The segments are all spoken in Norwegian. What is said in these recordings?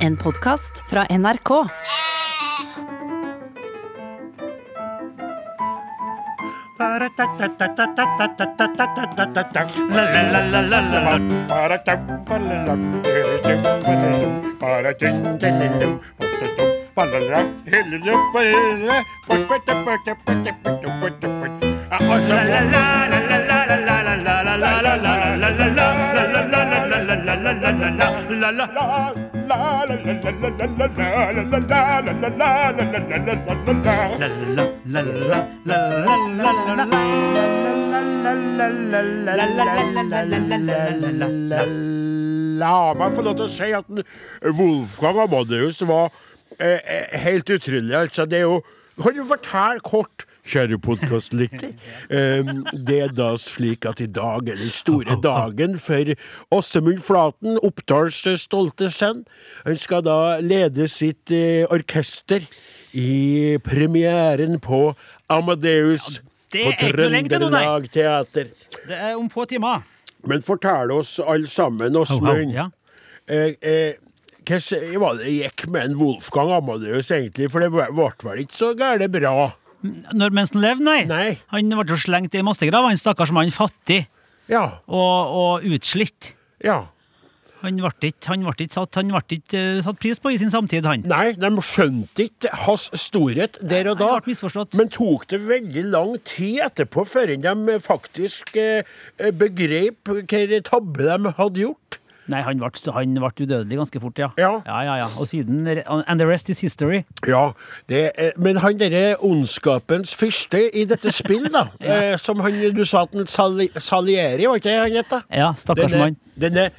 En podkast fra NRK. La meg få lov til å si at Wolfgang Amadeus var eh, eh, helt utrolig. Altså, det er jo Kan du fortelle kort, kjære podkastlytter? Det er da slik at i dag er den store dagen for Åsemund Flaten, Oppdals stolte sønn. Han skal da lede sitt eh, orkester i premieren på Amadeus ja, på. Trøndelag Teater. Det er om få timer. Men fortell oss alle sammen, Åsmund. Ja. Eh, eh, Hvordan var det gikk med en Wolfgang Amadeus, egentlig? For det ble vel ikke så gærent bra? Når, mens han levde, nei. Nei. Han ble jo slengt i massegrav, han stakkars mann. Fattig Ja. og, og utslitt. Ja. Han ble ikke, satt, eh, satt pris på i sin samtid, han. Nei, de skjønte ikke hans storhet der og da. Nei, misforstått. Men tok det veldig lang tid etterpå før de faktisk eh, begrep hvilken tabbe de hadde gjort? Nei, han ble, han ble udødelig ganske fort, ja. Ja. ja, ja, ja. Og siden And the rest is history. Ja, det, er- men han derre ondskapens fyrste i dette spill, da, ja. som han, du sa at Sali, Salieri, var ikke det han het? Ja, stakkars mann. denne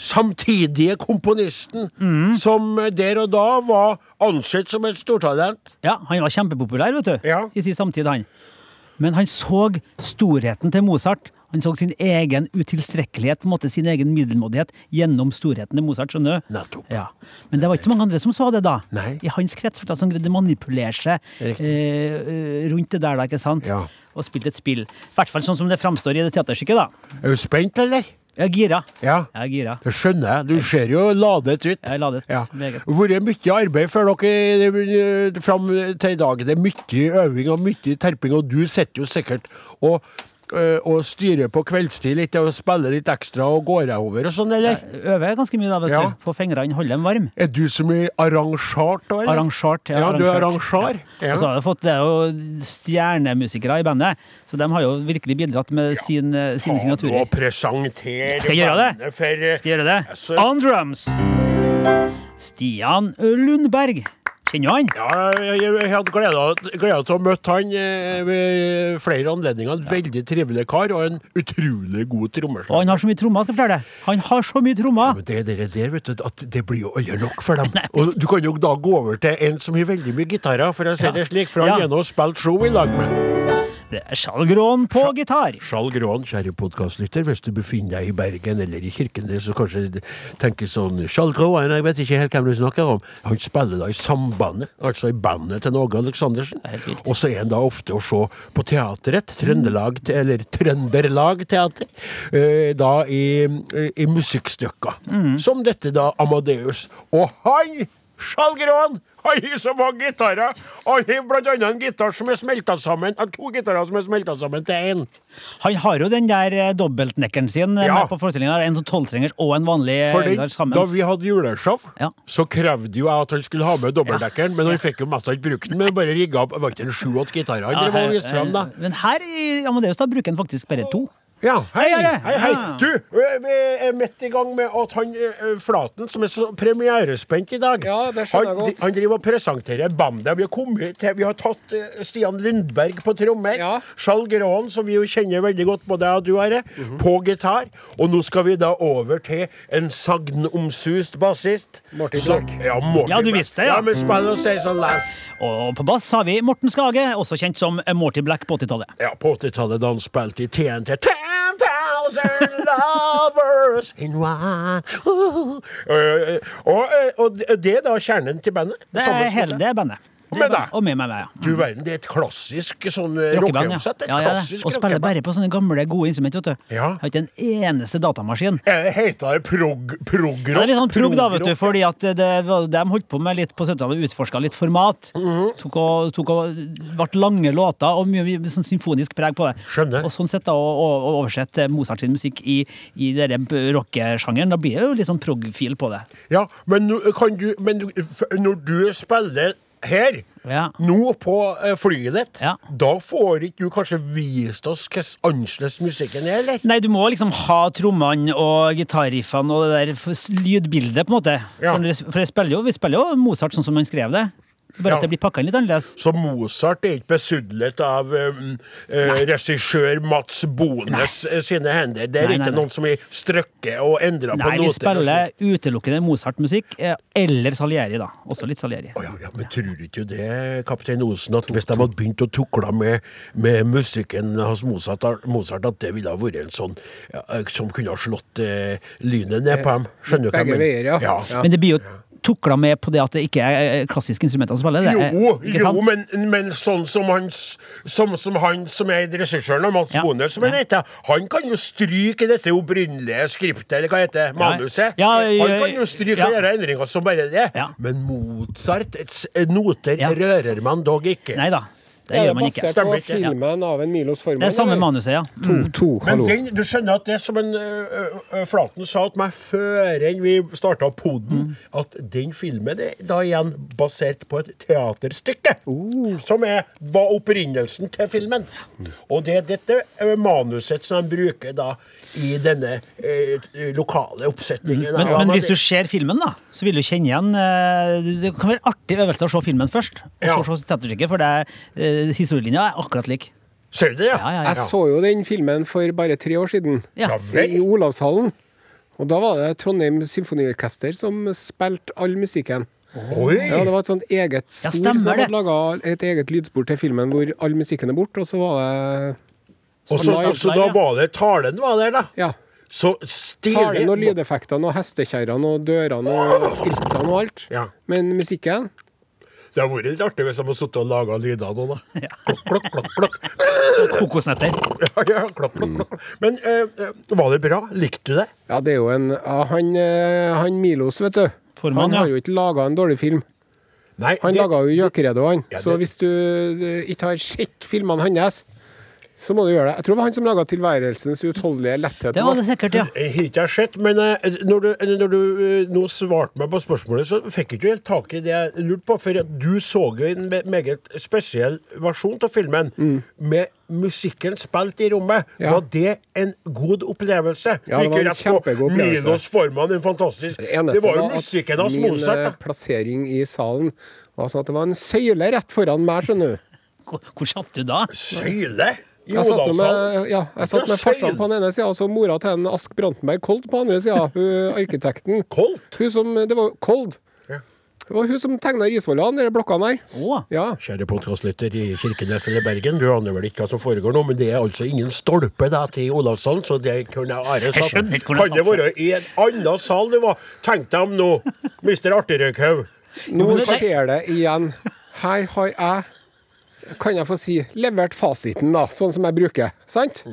samtidige komponisten Mm. som der og da var ansett som et stortalent. Ja, han var kjempepopulær, vet du. Ja. I sin samtid, han. Men han så storheten til Mozart. Han så sin egen utilstrekkelighet, på en måte sin egen middelmådighet, gjennom storheten til Mozart. skjønner du? Ja. Men det var ikke mange andre som så det, da. Nei. I hans krets, for han greide å manipulere seg eh, eh, rundt det der, da, ikke sant? Ja. Og spilte et spill. I hvert fall sånn som det framstår i det teaterstykket, da. Er du spent, eller? Jeg er gira. Ja. Jeg er gira. Det skjønner jeg. Du ser jo ladet ut. Jeg er ladet Ja. meget. Vært mye arbeid før dere eh, fram til i dag. Det er mye øving og mye terping, og du sitter jo sikkert og, og styrer på kveldstid litt og spiller litt ekstra og går deg over og sånn, eller? Jeg øver ganske mye, da, vet Ja. du. Få fingrene, holde dem varme. Er du som er arrangert da, eller? Arrangert. Ja, du er arrangør. Ja. Og så har vi fått, det er jo stjernemusikere i bandet, så de har jo virkelig bidratt med sin, sine signaturer. Og presentere Skal jeg gjøre det? For, Skal jeg gjøre det? jeg On drums! Stian Lundberg. Kjenner han? ja, jeg, jeg, hadde gleda, til å møte han eh, ved flere anledninger. En veldig trivelig kar og en utrolig god Og trommeslager. han har så mye trommer, skal jeg fortelle deg. Han har så mye trommer. Ja, det er det der, vet du, at det blir jo aldri nok for dem. Og du kan jo da gå over til en som har veldig mye gitarer, for å si det slik, for han Ja. er nå spilt show i lag med. Det er Charles Grån på gitar. Skjall Grån, kjære podkastlytter, hvis du befinner deg i Bergen eller i Kirkenes og kanskje tenker sånn Skjall Grån, jeg vet ikke helt hvem du snakker om. Han spiller da i Sambandet, altså i bandet til Åge Aleksandersen. er. Og så er han da ofte å se på teatret, Trøndelag, eller Trønderlag Teater, eh, da i, i musikkstykker. Mm. Som dette da Amadeus. Og han, Skjall Grån, han har så mange gitarer! Han har annet en gitar som er smelta sammen, to gitarer som er smelta sammen til én. Han har jo den der eh, dobbeltnekkeren sin eh, Ja. på forestillingen. En sånn og en vanlig eh, For den, der sammen. da vi hadde juleshow, Ja. så krevde jo jeg at han skulle ha med dobbeltdekkeren, men han fikk jo mest ikke brukt den, men bare rigga opp. Var ikke det sju-åtte gitarer han Ja, her- viste fram, da. eh, Men her i Amadeus da bruker han faktisk bare to. Ja, hei, Hei, hei, hei. Du, vi er midt i gang med at han Flaten, som er så premierespent i dag Ja, det skjønner jeg han, godt. han driver og presenterer bandet. Vi har kommet til Vi har tatt Stian Lundberg på trommer. Ja. Skjall Grån, som vi jo kjenner veldig godt, både jeg og du, Are, på gitar. Og nå skal vi da over til en sagnomsust bassist. Martin Som- Black. Ja, Martin Ja, du Black. visste, ja. Ja, men spill og si sånn der. Og på bass har vi Morten Skage, også kjent som Morty Black på 80-tallet. Ja, på 80-tallet da han spilte i TNT. 10,000 lovers in one uh, og, og det er da kjernen til bandet? Det er hele det bandet. Med deg. Og med meg, ja. Du verden, det er et klassisk sånn eh, Rockeband, ja. Et ja, ja, klassisk Og spiller bare på sånne gamle, gode instrument, vet du. Ja. Har ikke en eneste datamaskin. Er Heter det prog? Ja, det er litt sånn prog, da, vet du, fordi at det, det, de holdt på med litt på 70-tallet, utforska litt format. Mhm. tok og, tok og ble lange låter og mye, mye sånn symfonisk preg på det. Skjønner. Og sånn sett da, å, oversette Mozart sin musikk i, i denne rockesjangeren, da blir det jo litt sånn prog-fil på det. Ja, men, kan du, men når du spiller her, Ja. nå på eh, flyet ditt, Ja. da får ikke du kanskje vist oss hvordan annerledes musikken er, eller? Nei, du må liksom ha trommene og gitarriffene og det der lydbildet, på en måte. Ja. For, spiller jo, vi spiller jo Mozart sånn som han skrev det. Bare Ja. at det blir pakka inn litt annerledes. Så Mozart er ikke besudlet av um, uh, regissør Mats Bones nei. sine hender. Det er Nei, ikke nei, nei. noen som har strøkket og endra på noter? Nei, vi spiller utelukkende Mozart-musikk, eh, eller Salieri, da. Også litt Salieri. Oh, ja, ja, men tror du ikke det, kaptein Osen, at hvis de hadde begynt å tukle med, med musikken hos Mozart, Mozart, at det ville ha vært en sånn ja, som kunne ha slått uh, lynet ned på dem? Skjønner du hva jeg Begge mener? veier, ja. ja. Ja. Men det blir jo tukla med på det at det ikke er klassiske instrumenter som spiller. Det er, Jo, ikke jo men, men sånn som han som, som han som er regissøren Mats Ja. Bonde, som han heter, han kan jo stryke dette opprinnelige skriptet, eller hva heter det, manuset. Ja, ja, han kan jo stryke og gjøre endringer som bare det. Men Mozart, noter rører man dog ikke. Nei da, det Er gjør man ikke. basert Stemmer på ikke, ja. filmen av en Milos Forman? Det er samme manuset, ja. To, to, Men hallo. den, du skjønner at det som en ø, ø, Flaten sa til meg før vi starta poden, at den filmen er da igjen basert på et teaterstykke. Som er, var opprinnelsen til filmen. Og det er dette ø, manuset som de bruker da i denne eh, lokale oppsetningen. Men, men hvis du ser filmen, da, så vil du kjenne igjen eh, Det kan være artig øvelse å se filmen først, og Ja. så se teaterstykket, for det, eh, historielinja er akkurat lik. Ser du det, ja? Ja, ja, ja. Jeg så jo den filmen for bare tre år siden. Ja. Ja. I Olavshallen. Og da var det Trondheim Symfoniorkester som spilte all musikken. Oi! Ja, Det var et sånt eget Ja, spor. stemmer så det. hadde laga et eget lydspor til filmen hvor all musikken er borte, og så var det Og så, live, så da var det talen var der, da? Ja. Så stilig. Talen og lydeffektene og hestekjerrene og dørene og skrittene og alt. Ja. Men musikken Det hadde vært litt artig hvis de hadde sittet og laga lyder nå, da. Ja. Klokk, klokk, klokk. Kokosnøtter. Ja, ja, klokk, klokk, klokk. Men eh, var det bra? Likte du det? Ja, det er jo en ja, han, eh, han Milos, vet du. Formann, han ja. har jo ikke laga en dårlig film. Nei, Han det, laga jo Gjøkeredet, han. Ja, Så hvis du eh, ikke har sett filmene hans, så må du gjøre det. Jeg tror det var han som laga 'Tilværelsens utholdelige letthet'. Det var det sikkert, ja. Jeg har ikke jeg sett, men eh, når du, når du eh, nå svarte meg på spørsmålet, så fikk jeg ikke helt tak i det jeg lurte på. For du så jo en me- meget spesiell versjon av filmen med musikken spilt i rommet. Mm. Ja. Var det en god opplevelse? Ja, det var en kjempegod opplevelse. Milos Forman, en fantastisk Det Det, var jo musikken hans min Mozart, eh, plassering i salen var sånn at det var en søyle rett foran meg, skjønner du. Hvor, hvor satt du da? Søyle? I Jeg satt nå med, ja, jeg satt med farsan på den ene sida, og så mora til en Ask Brantberg Kold på den andre sida. Arkitekten. Kold? Hun som, det var Kold. Ja. Det var hun som tegna Risvollan, de blokkene der. Ja. Kjære podkastlytter i Kirkenes eller Bergen, du aner vel ikke hva som foregår nå, men det er altså ingen stolpe da til Olavshallen, så det kunne Are sagt. Kan det det være i en annen sal det var? Tenk deg om nå, mister Arterøkhaug. Nå skjer det igjen. Her har jeg kan jeg få si, levert fasiten, da, sånn som jeg bruker. Sant?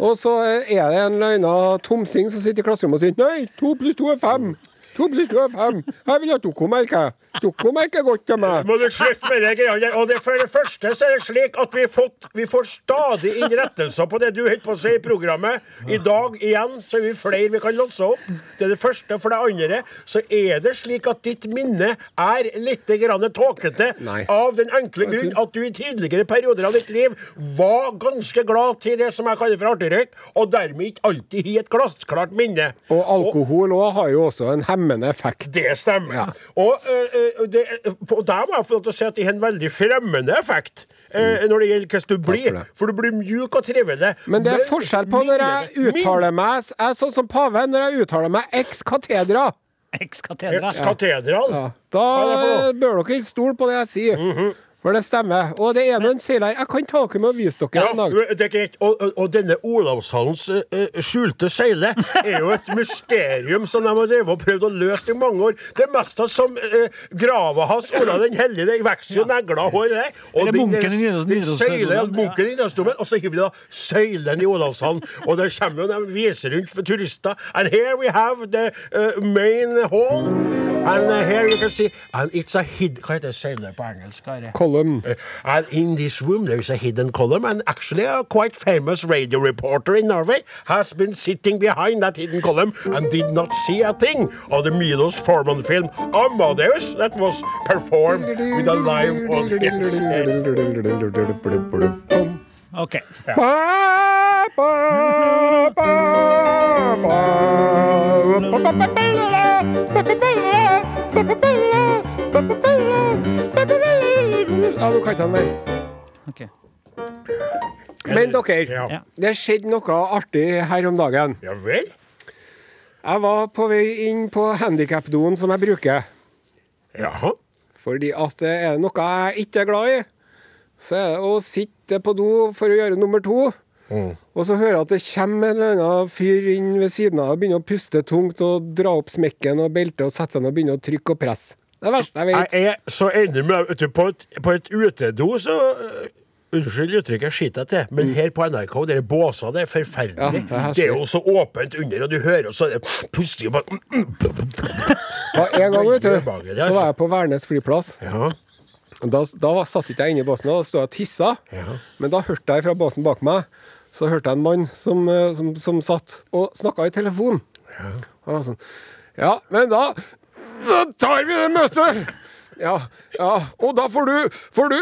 Og så er det en eller annen tomsing som sitter i klasserommet og sier Nei, to pluss to er fem. To pluss to er fem. Jeg vil ha dokomelk. Dokomelk merker godt til meg. Må du slutte med det greiene der. Og det, for det første så er det slik at vi, fått, vi får stadig inn rettelser på det du holder på å si i programmet. I dag igjen så er vi flere vi kan låse opp. Det er det første. For det andre så er det slik at ditt minne er litt tåkete av den enkle grunn at du i tidligere perioder av ditt liv var ganske glad til det som jeg kaller for artigrøyk, og dermed ikke alltid har et glassklart minne. Og alkohol òg har jo også en hemmende effekt. Det stemmer. Ja. Og, øh, det, og der må jeg få lov til å si at det har en veldig fremmende effekt. Mm. når det gjelder hvordan du blir. for. For du blir mjuk og trivelig. Men det er forskjell på når jeg uttaler meg Jeg er sånn som paven når jeg uttaler meg ex katedra. Ex. Ja, Hva er det for da bør dere stole på det jeg sier. For det stemmer. Og det er nå en her. Jeg kan ta dere med og vise dere Ja, en dag. det er greit. Og, og, og denne Olavshallens uh, skjulte seile er jo et mysterium som de har drevet og prøvd å løse i mange år. Det er mest som uh, grava hans Olav den hellige. Det vokser jo negler og hår der. Og Eller den- munken i Nidarosdomen. og så hiver de da søylen i Olavshallen. Og der kommer jo de viser rundt for turister. And here we have the uh, main hall. And uh, here you can see And it's a hid... Hva heter seiler på engelsk? Are? Column. Uh, and in this room there is a hidden column, and actually a quite famous radio reporter in Norway has been sitting behind that hidden column and did not see a thing of the Milos Forman film Amadeus that was performed with a live audience. Ok. Ba, ba, ba, Ja, du kan ikke mer. ok. Men dere, Ja. Ja. det skjedde noe artig her om dagen. Ja vel? Jeg var på vei inn på handikapdoen som jeg bruker. Jaha. Fordi at det er noe jeg ikke er glad i. Så er det å sitte på do for å gjøre nummer to. Og så hører jeg at det kommer en eller annen fyr inn ved siden av og begynner å puste tungt og dra opp smekken og beltet og sette seg ned og begynne å trykke og presse. Det er det verste jeg vet. Jeg er så enig med deg. På på et utedo så uh, Unnskyld uttrykket, skiter jeg til, men her på NRK, der båsene det er forferdelig. Ja, det er det er jo så åpent under, og du hører og så er det pusting og bare Ja, en gang, vet du, så var jeg på Værnes flyplass. Ja. Da, da satt ikke jeg inne i båsen, da stod jeg og tissa. Men da hørte jeg fra båsen bak meg Så hørte jeg en mann som, eh, som, som satt og snakka i telefon. Ja. Han var sånn Ja, men da Da tar vi det møtet! Ja, ja. Og da får du, får du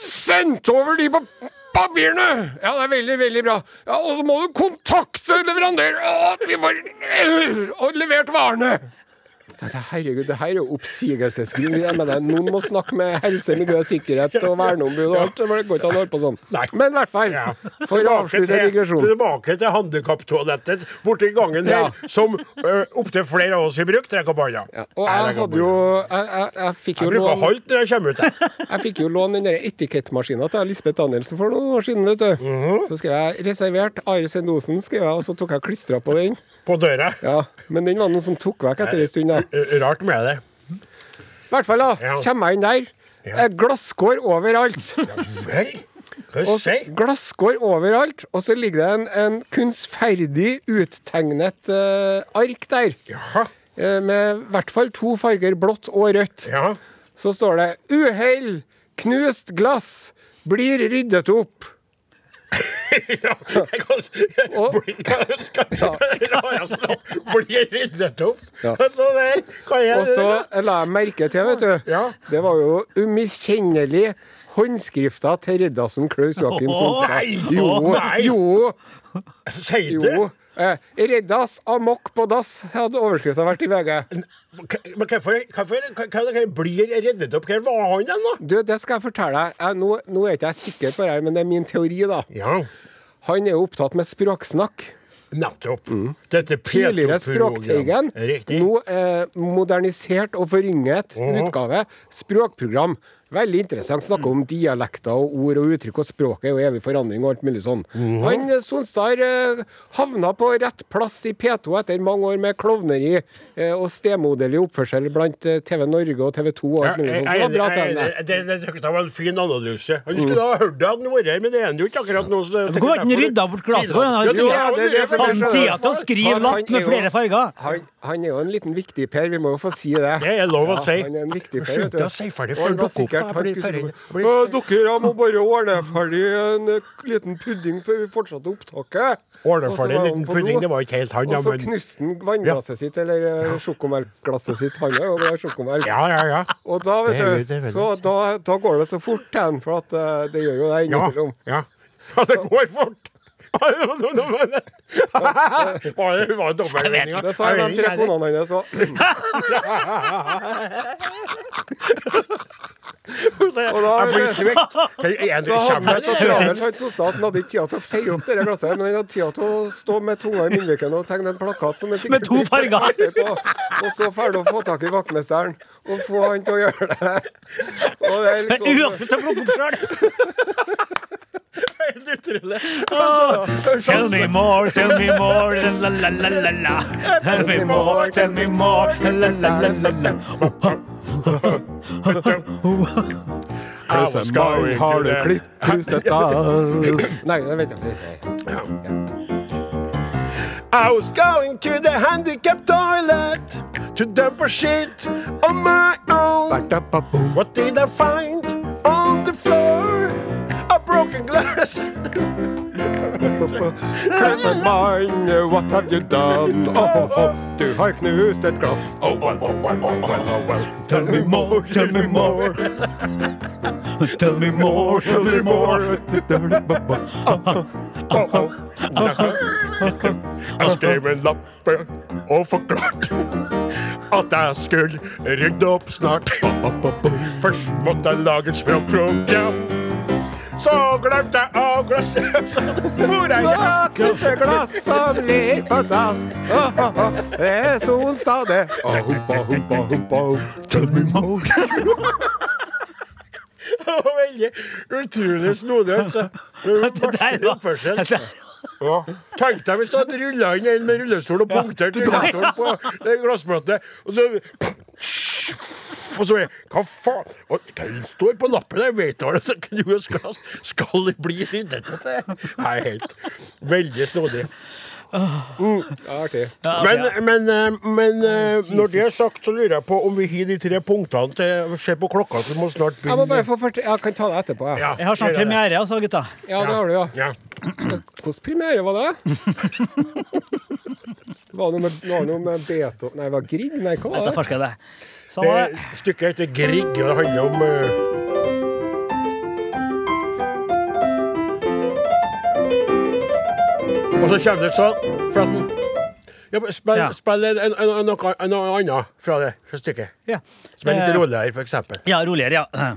sendt over de på papirene! Ja, det er veldig, veldig bra. Ja, Og så må du kontakte leverandør og, levert varene! Dette, herregud, det her er jo oppsigelsesgrunn. Noen må snakke med helse, miljø, sikkerhet og verneombud og alt. Det går ikke an å holde på sånn. Nei. Men i hvert fall, Ja. for å avslutte digresjonen. Tilbake til handikaptoalettet borti gangen her, Ja. som uh, opptil flere av oss i bruk. Trekk opp hånda. Ja, og jeg hadde jo Jeg, jeg, jeg fikk jo Jeg låne halvt når jeg kommer ut. jeg. Jeg fikk jo låne den etikettmaskina til Lisbeth Danielsen for noen år siden. vet du Mhm. Så skrev jeg 'reservert Are Sendosen', skrev jeg, og så tok jeg klistra på den. På døra. Ja, Men den var noen som tok vekk etter en stund. da Rart med det. I hvert fall, da. Ja. Kommer jeg inn der. Ja. er Glasskår overalt. Vel? Hva Og glasskår overalt, og så ligger det en, en kunstferdig uttegnet uh, ark der. Jaha. Uh, med i hvert fall to farger, blått og rødt. Ja. Så står det 'Uhell! Knust glass! Blir ryddet opp'. ja. Jeg kan, Og- blir. Så der kan jeg Og så la jeg merke til, vet du Ja. Det var jo umiskjennelig håndskrifta til Reddasen Klaus Joakim Sonstad. Jo, jo, Sier du? Eh, Reddas amok på dass, hadde overskrifta vært i VG. Men hvorfor, blir reddet opp? Hvor var han hen, da? Du, det skal jeg fortelle deg. Jeg, nå, nå er ikke jeg sikker på det her, men det er min teori, da. Ja, Han er jo opptatt med språksnakk. nettopp. Dette Mm. Tidligere Språkteigen. Nå eh, modernisert og forynget utgave. Språkprogram. Veldig interessant. Snakke om dialekter og ord og uttrykk, og språket er jo evig forandring og alt mulig sånn. Mhm. Han eh, Sonstad eh, havna på rett plass i P2 etter mange år med klovneri eh, og stemoderlig oppførsel blant TV Norge og TV 2 og alt mulig sånt. Så det var bra til henne. Det, det, det, det var en fin analyse. Han skulle ha hørt det han vært her, men det er han jo ikke akkurat nå. så hvorfor har ikke han rydda bort glasset? Han har tida- til å skrive lapp med er flere farger. Han, han er jo en liten viktig Per, vi må jo få si det. Det er lov å si. Han er en viktig Per, vet du. Sikkert- han skulle ferdig. si- Blir Dere må bare ordne ferdig en eh, liten pudding før vi fortsetter opptaket. Ordne ferdig en liten pudding, det var ikke helt han, Og så knuste han vannglasset sitt, eller eh, sjokomelkglasset sitt. Han er jo glad i sjokomelk. Ja, ja, ja. Og da, vet du, så da, da går det så fort for at eh, det gjør jo det Ja, ja. ja det går fort. Var det var dobbeltmeninga? Det sa de tre konene hennes òg. Og da- jeg blir Da hadde han så travelt han hadde ikke tid til å feie opp det glasset, men han hadde tid til å stå med tunga i munnviken og tegne en plakat som Med to farger. på, og så ferdig å få tak i vaktmesteren og få han til å gjøre det. Og det er Men liksom uaktuelt å plukke opp sjøl! Helt utrolig. Tell me more, tell me more, la la la la la. Tell me more, tell me more, la la la la la. I was going har to du the- klipp krustet Nei, det vet jeg ikke. I was going to the handicap toilet to dump a shit on my own. What did I find on the floor? A broken glass. Crescent mine, what have you done? Oh, oh, oh. Du har knust et glass. Oh, oh, oh, oh, oh, oh, oh. Tell me more, tell me more. Tell me more, tell me more. Jeg skrev en lappe og forklarte at jeg skulle rydde opp snart. Først måtte jeg lage et språkprogram. Så glemte jeg å glasset. Er? Knuste glass som ligger på dass. Oh, oh, oh. Det er solstad, det. Oh, humpa, humpa, humpa. Tell me more. Veldig utrolig snodig. var- Oppførsel. Ja. Tenk deg hvis du hadde rulla inn en med rullestol og punktert rullestolen på det glassplatet, og så og så er Hva faen? Og Hva står på lappen? Jeg vet hva det er. Knust glass. Skal det bli ryddet opp? Nei, helt Veldig snodig. Artig. Ja, Men, altså, men, eh, men eh, når det er sagt, så lurer jeg på om vi har de tre punktene til Se på klokka, så vi må snart Jeg må bare begynne. få fortelle Jeg kan ta det etterpå, jeg. Ja, Jeg har snart premiere, altså, gutta. Ja, det har du, ja. Ja. Hvilken premiere var det? Var det noe med, var noe med Beto Nei, var Grieg? Nei, hva var det? forsker jeg det. Det Samme det. stykket heter Grieg, og det handler om uh... Og så kommer det sånn Flaten. Ja, spill, Ja. spill noe, annet fra det fra stykket. Ja. Som er litt Eh, roligere, for eksempel. Ja, roligere, ja.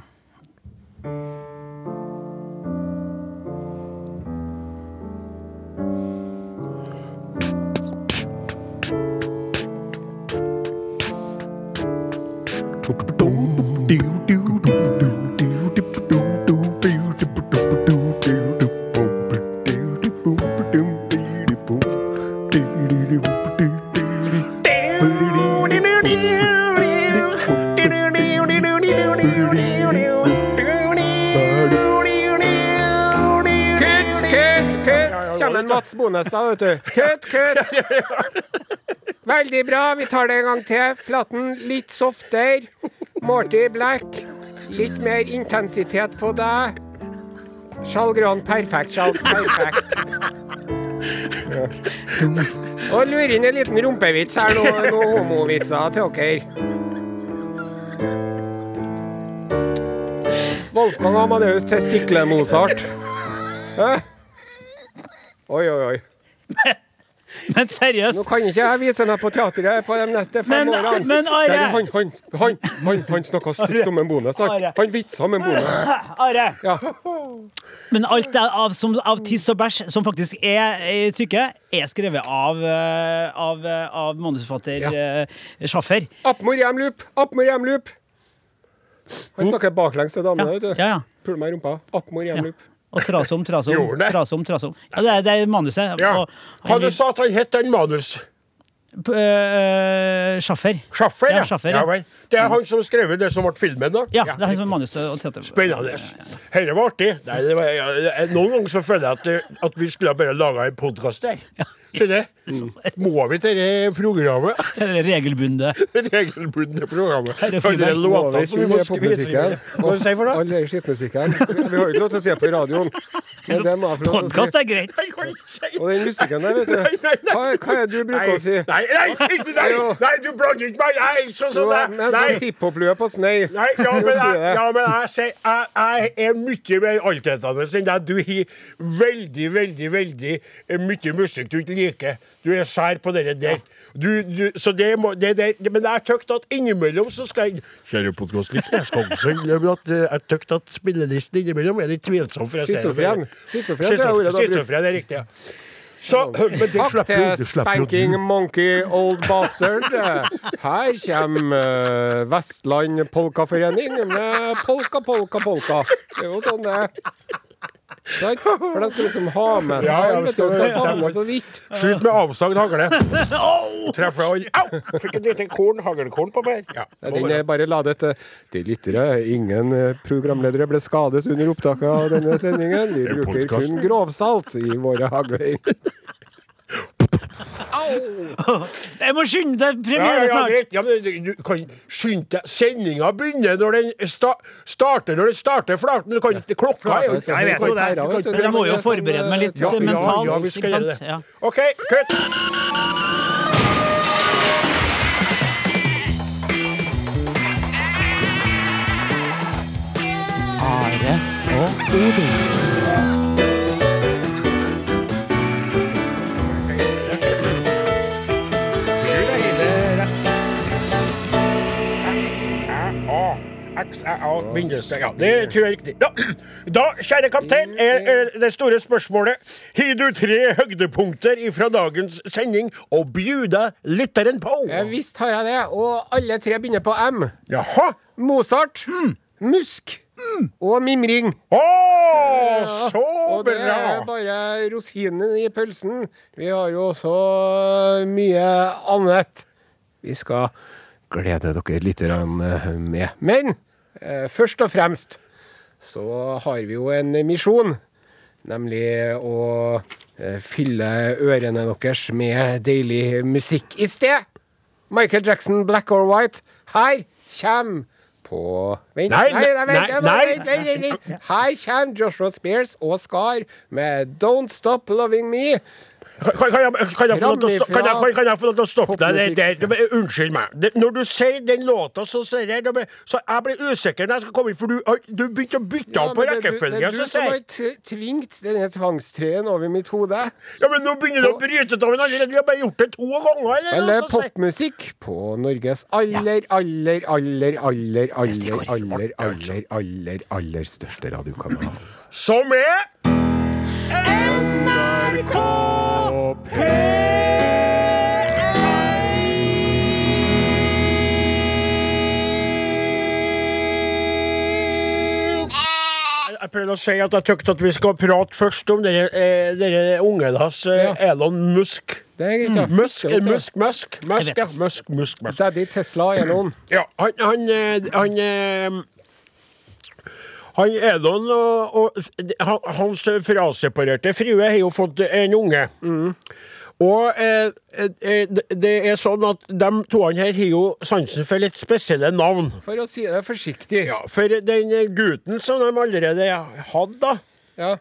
En Mats Bones vet du. Kutt, kutt! Veldig bra. Vi tar det en gang til. Flatten litt softere. Morty Black. Litt mer intensitet på deg. Sjalgran perfekt, sjal perfekt. Og lurer inn en liten rumpevits her, noen noe homovitser til dere. Wolfgang Amadeus Testikle-Mozart. Oi, oi, oi. Men seriøst. Nå kan ikke jeg vise meg på teatret på de neste fem Men- årene. men Are- Han, han, han, han, han snakka stygt om en bonus. Han, han vitsa om en bonus. Are. Ja. Men alt av, som, av tiss og bæsj som faktisk er i stykket, er skrevet av, eh, av, eh, av manusforfatter Ja. eh, Schaffer. Appmor Hjemlup, Appmor Hjemlup. Han snakker baklengs til damene, Ja, ja, ja. Puler meg i rumpa. Appmor Hjemlup. Og trasom, trasom, Gjorde det? trasom, trasom. Ja, det er, det er manuset. Ja. Og Hva du sa at han het, den manus? Sjaffer Schaffer. Schaffer, Ja, ja. Schaffer, ja ja. Det er han som skrev det som ble filmen, da? Ja, det er han som manus. Spennende. Dette var artig. Nei, det var, noen ganger så føler jeg at, at vi skulle ha bare laga en podkast der. Skjønner du? Må vi til det programmet? Regelbundet. Regelbundne programmet. For det er låter som vi må skrive. Hva sier for All den skittmusikken. Vi har jo ikke lov til å det på radioen. Til å Podkast er greit. Og den musikken der, vet du. Hva, hva er det du bruker å si? nei, nei, du blander ikke meg! Nei, sånn som det. er. Nei, hiphop-lue på snei. Nei, ja, men jeg, ja, men jeg, jeg, jeg er mye mer altetende enn deg. Du har veldig, veldig, veldig mye musikk du ikke liker. Du er sær på det der. Du, du, så det må, det det, men jeg tykte at innimellom så skal jeg Kjære podkastlytter, jeg skal også at eh, jeg tykte at spillelisten innimellom er litt tvilsom. Schizofren. Schizofren, er riktig, ja. Så, Takk til. Spanking Monkey Old Bastard. Her kommer eh, Vestland Polkaforening med polka, polka, polka. Det er jo sånn det er. Sant? For de skal liksom ha med seg Ja, ja, skal, skal fange så vidt. Skyt med avsagd hagle. Treffer alle. Au! Fikk et lite korn, haglkorn på meg. Ja, Den er bare ladet til til lyttere. Ingen eh, programledere ble skadet under opptaket av denne sendingen. Vi er bruker kun grovsalt i våre hagler. Jeg må skynde deg! Ja, Premiere ja, snart! greit. Ja, men du, kan skynde deg. Sendinga begynner når den sta starter når den starter flaten. Du kan ikke Klokka er jo Jeg vet jo det, du, jeg må jo forberede meg litt Ja, ja, mentalt. ja, vi skal gjøre sant? det. Ja. OK, kutt. Are og Odin. XAA. Ja, det tror jeg er riktig. Da, da kjære kaptein, er, er det store spørsmålet Har du tre høydepunkter fra dagens sending å bjuda lytteren på? Ja, visst har jeg det. Og alle tre begynner på M. Jaha? Mozart, Musk og mimring. Å, så bra! Og det er bare rosinen i pølsen. Vi har jo så mye annet vi skal glede dere litt grann, eh, med. Men eh, først og fremst så har vi jo en misjon. Nemlig å eh, fylle ørene deres med deilig musikk i sted. Michael Jackson, Black or White. Her kommer på Vent, Nei, nei, nei, vent, nei, vent, nei. vent, vent, vent, vent. Her kommer Joshua Spears og Skar med Don't Stop Loving Me. Kan, jeg, kan, jeg få lov til å kan, jeg, kan, kan jeg få lov til å stoppe deg der? Unnskyld meg. Når du sier den låta, så sier jeg det- Så jeg blir usikker når jeg skal komme inn, for du, du begynte å bytte Ja, av på rekkefølgen. det er du-. Det er du som har tvingt denne tvangstrøyen over mitt hode. Ja, men nå begynner du å bryte av allerede. Vi har bare gjort det to ganger. Eller, sier- popmusikk på Norges aller, aller, aller, aller, aller, aller, aller, aller, aller største radiokanal. Som er NRK Jeg prøvde å si at jeg tykte at vi skal prate først om dere, eh, dere ungen hans, eh, Ja. Elon Musk. Det er greit, ja. Musk, Fikk det. Musk, Musk, Musk, Musk, Musk, Musk. Daddy Tesla Elon. Ja, han Han, han, han, eh, han Edon og, og hans fraseparerte frue har jo fått en unge. Og eh, eh, det det er sånn at de to her har jo sansen for litt spesielle navn. For å si det forsiktig. Ja, For den eh, gutten som de allerede hadde, da Ja.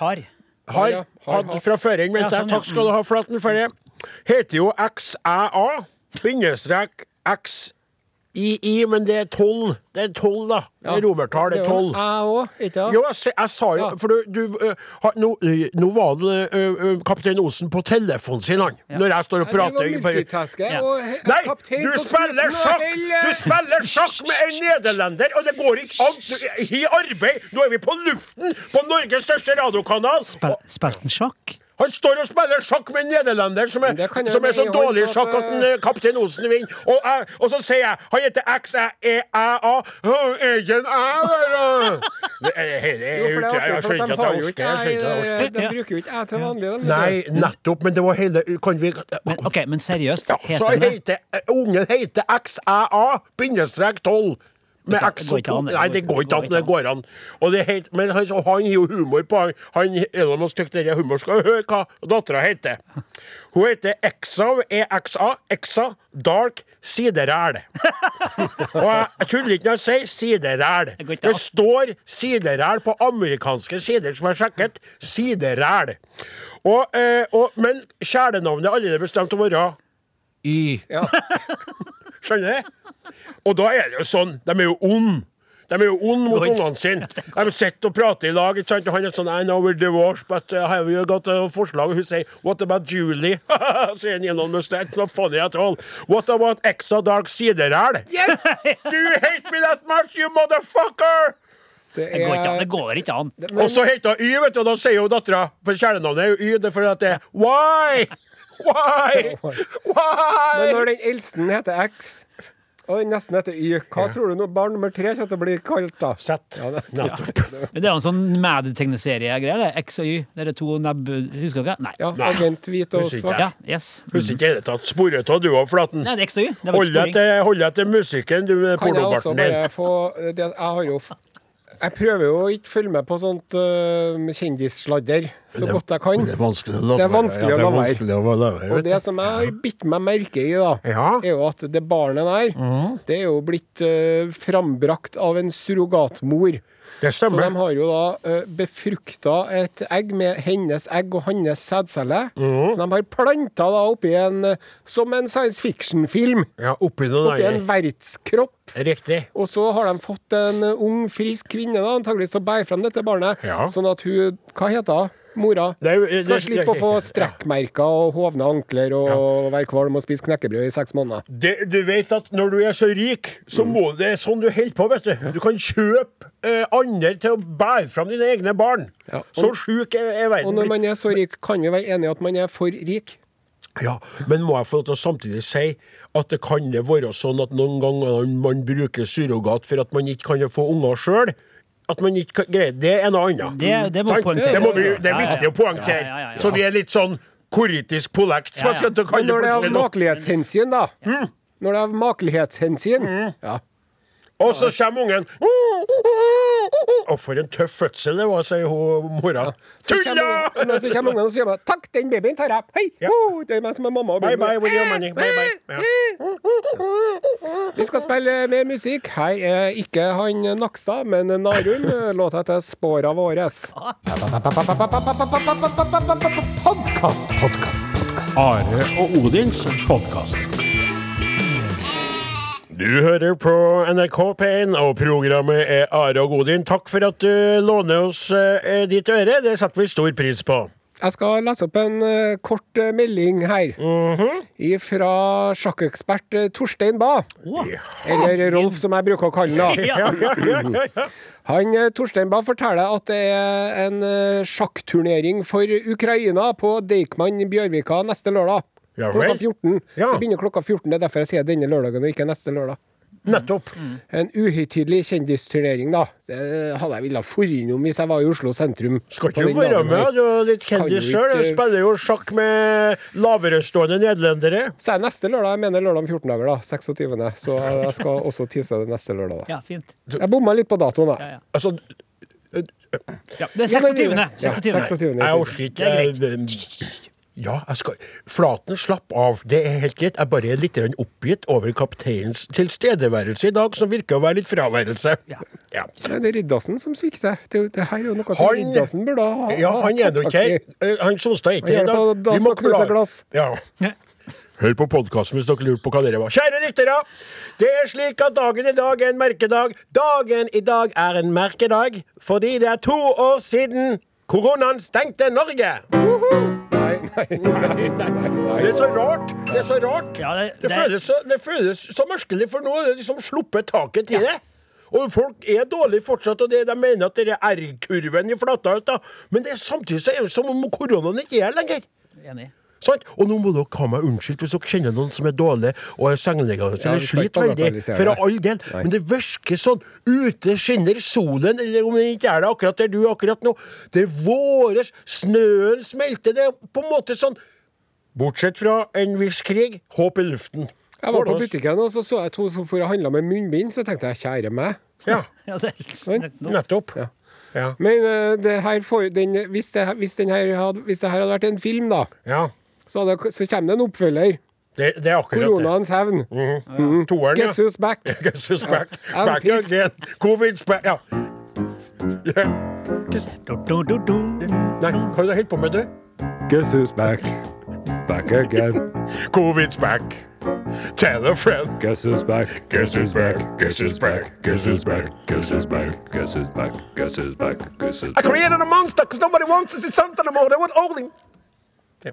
Har. har, ja, har hadde fra føring, mente Ja, jeg. sånn. Takk skal du ha, Flaten, for det. Heter jo XæA, bindestrek XII, men det er tolv. Det er tolv, da. Er romertall, det er tolv. Jeg òg, ikke sant? Jo, jeg, jeg sa jo Ja. For du, du uh, nå, nå var det, uh, kaptein Osen på telefonen sin, han. Når jeg står og prater. Ja, multitasker, Ja. og Nei, du spiller sjakk! Du spiller sjakk med en nederlender, og det går ikke an! I arbeid! Nå er vi på luften på Norges største radiokanal! Spil, spilte han sjakk? Han står og spiller sjakk med en nederlender som er, som er så dårlig i sjakk at en, den, eh, kaptein Osen vinner. Og, og så sier jeg Han heter XæA. Egen æ! Det er- Jo, Jeg skjønner ikke at har jeg orker. Jeg skjønner ikke at jeg orker. jeg- De bruker jo ikke æ til vanlig. Nei, nettopp, men det var hele Kan vi Men, ok, men seriøst, heter han det? heter ungen heter XEA, bindestrek 12. med det Nei, det går ikke an. det går an. Og det er helt, men han, har jo humor på han. han Elon Musk tykker det er humor. Skal høre hva dattera heter? Hun heter Exa, EXA, Exa Dark Sideræl. Og jeg, jeg tuller ikke når jeg sier sideræl. Det står sideræl på amerikanske sider som er sjekket. Sideræl. Og, eh, og, men kjælenavnet er allerede bestemt å være Y. Ja. Skjønner du? Og da er det jo sånn, de er jo ond. De er jo ond mot ungene sine. De sitter og prater i lag. ikke sant? Og han er sånn I know we're divorced, but uh, have you got a forslag? Og hun sier What about Julie? sier han gjennom mustache. Not funny at all. What about Exa Dark Sideræl? Yes! Do you hate me that much, you motherfucker? Det Det går ikke an. er Det går ikke an. Og så heter hun Y, vet du, og da sier jo dattera For kjælenavnet er jo Y, det er fordi at det er Why? Why? Men når den eldste heter X, og den nesten heter Y, hva tror du nå barn nummer tre kommer til å bli kalt da? Sett. Ja, det- ja. Det er jo en sånn Mad-tegneseriegreier, det. X og Y. Det er to nebb... Husker dere? Nei. Ja, Nei. agent hvit og svart. Ja, yes. Husker ikke i det hele tatt. Sporet av du òg, Flaten. Nei, det er X og Y. Det var Hold deg til, musikken, du med Kan jeg også pornobarten din. bare få det, Jeg har jo Jeg prøver jo å ikke følge med på sånt uh, kjendissladder så godt jeg kan. Det er vanskelig å la være. være. Og det som jeg har bitt meg merke i, da, Ja. er jo at det barnet der, det er jo blitt uh, frambrakt av en surrogatmor. Det Så de har jo da uh, befrukta et egg med hennes egg og hans sædcelle. Så de har planta da oppi en Som en science fiction-film. Ja, oppi Oppi en verdskropp vertskropp. Riktig. Og så har de fått en uh, ung, frisk kvinne da, antageligvis til å bære frem dette barnet. Ja. Sånn at hun Hva heter hun? Mora? Det er det- Skal slippe å få strekkmerker og hovne ankler og være kvalm og spise knekkebrød i seks måneder. Det, du vet at når du er så rik, så må det er sånn du holder på, vet du. Du kan kjøpe eh, andre til å bære fram dine egne barn. Ja, og- Så sjuk er, er verden Og når man er så rik, kan vi være enige at man er for rik. Ja, men må jeg få lov til å samtidig si at det kan det være sånn at noen ganger man bruker surrogat for at man ikke kan få unger sjøl? At man ikke greier Det er noe annet. Det- det må Det, må vi, det er Ja, ja, viktig å poengtere. Ja, ja, ja, ja. Så vi er litt sånn koritisk polekt, som Ja, å Men når det er av makelighetshensyn, da. Mm. Når det er av makelighetshensyn ja. Og så kommer ungen Og for en tøff fødsel det var, sier hun mora. Tulla! så kommer ungen og sier bare, 'Takk, den babyen tar jeg'. Hei! Det er meg som er mamma. og Bye baby. bye with your money. Bye bye. Vi skal spille mer musikk. Her er ikke han Nakstad, men Narum. Låta heter 'Spåra våres'. Are og Odins podkast. Du hører på NRK P1, og programmet er Are og Godin. Takk for at du låner oss eh, ditt øre. Det setter vi stor pris på. Jeg skal lese opp en eh, kort eh, melding her. Fra sjakkekspert Torstein Bae. Eller Rolf, som jeg bruker å kalle ham. Ja, ja, ja, ja, ja. Han Torstein Bae forteller at det er en sjakkturnering for Ukraina på Deichman Bjørvika neste lørdag. Ja klokka 14. Ja. Det begynner klokka 14. Det er derfor jeg sier denne lørdagen og ikke neste lørdag. Nettopp. En uhøytidelig kjendisturnering, da. Det hadde jeg villet dratt innom hvis jeg var i Oslo sentrum. Skal ikke være med? Du er litt kjendis sjøl. Ikke- spiller jo sjakk med laverestående nederlendere. Så er neste lørdag. Jeg mener lørdag om 14 dager, da. 26. Så jeg skal også tise det neste lørdag. da. Ja, fint. Jeg bomma litt på datoen, da. Ja, ja. Altså, Ja, det er Ja, men- 26. Ja, 26. 26. jeg orker ikke Ja, jeg skal Flaten, slapp av. Det er helt greit. Jeg bare er litt oppgitt over kapteinens tilstedeværelse i dag, som virker å være litt fraværelse. Ja. ja. Det er Riddarsen som svikter. Det, det her er jo noe som Riddarsen burde ha Ja, han er nå ikke her. Eh, Han Solstad er ikke her Vi må klare- glass. Ja. Hør på podkasten hvis dere lurer på hva dere var. Kjære lyttere! Det er slik at dagen i dag er en merkedag. Dagen i dag er en merkedag fordi det er to år siden koronaen stengte Norge. Nei, nei, nei, nei, Det er så rart. Det er så rart. Ja, det- det, det- føles så, det føles så merkelig, for nå er det liksom sluppet taket til det. Og folk er dårlige fortsatt, og det, de mener at det er R-kurven i Flatøy. da. Men det er samtidig så er det som om koronaen ikke er lenger. Enig. Sant? Og nå må dere ha meg unnskyldt hvis dere kjenner noen som er dårlig og er sengeliggende eller ja, sliter veldig. For all del. Nei. Men det virker sånn. Ute skinner solen, eller om det ikke er det akkurat der du er akkurat nå. Det er våres. Snøen smelter. Det er på en måte sånn Bortsett fra en viss krig, håp i luften. Jeg var på butikken og så så jeg to som for å handle med munnbind, så tenkte jeg kjære meg. Ja, Ja, det er Sånn. nettopp. Ja. Ja. Men uh, det her får, den, hvis, det, hvis, den her hadde, hvis det her hadde vært en film, da, ja. Så, det, så kommer det en oppfølger. Det, det er akkurat Koronaens hevn. Mm. Mm. Toeren, ja. Guess who's back? Guess who's back? I'm Back again. Covid's back. Ja. ja. Nei, hva er det du holder på med, du? Guess who's back? Back again. Covid's back. Tell a friend. Guess who's back? Guess who's back? Guess who's back? Guess who's back? Guess who's back? Guess who's back? Guess who's back? Guess who's back? I created a monster because nobody wants to see Santa more. They want all Odin. Ja.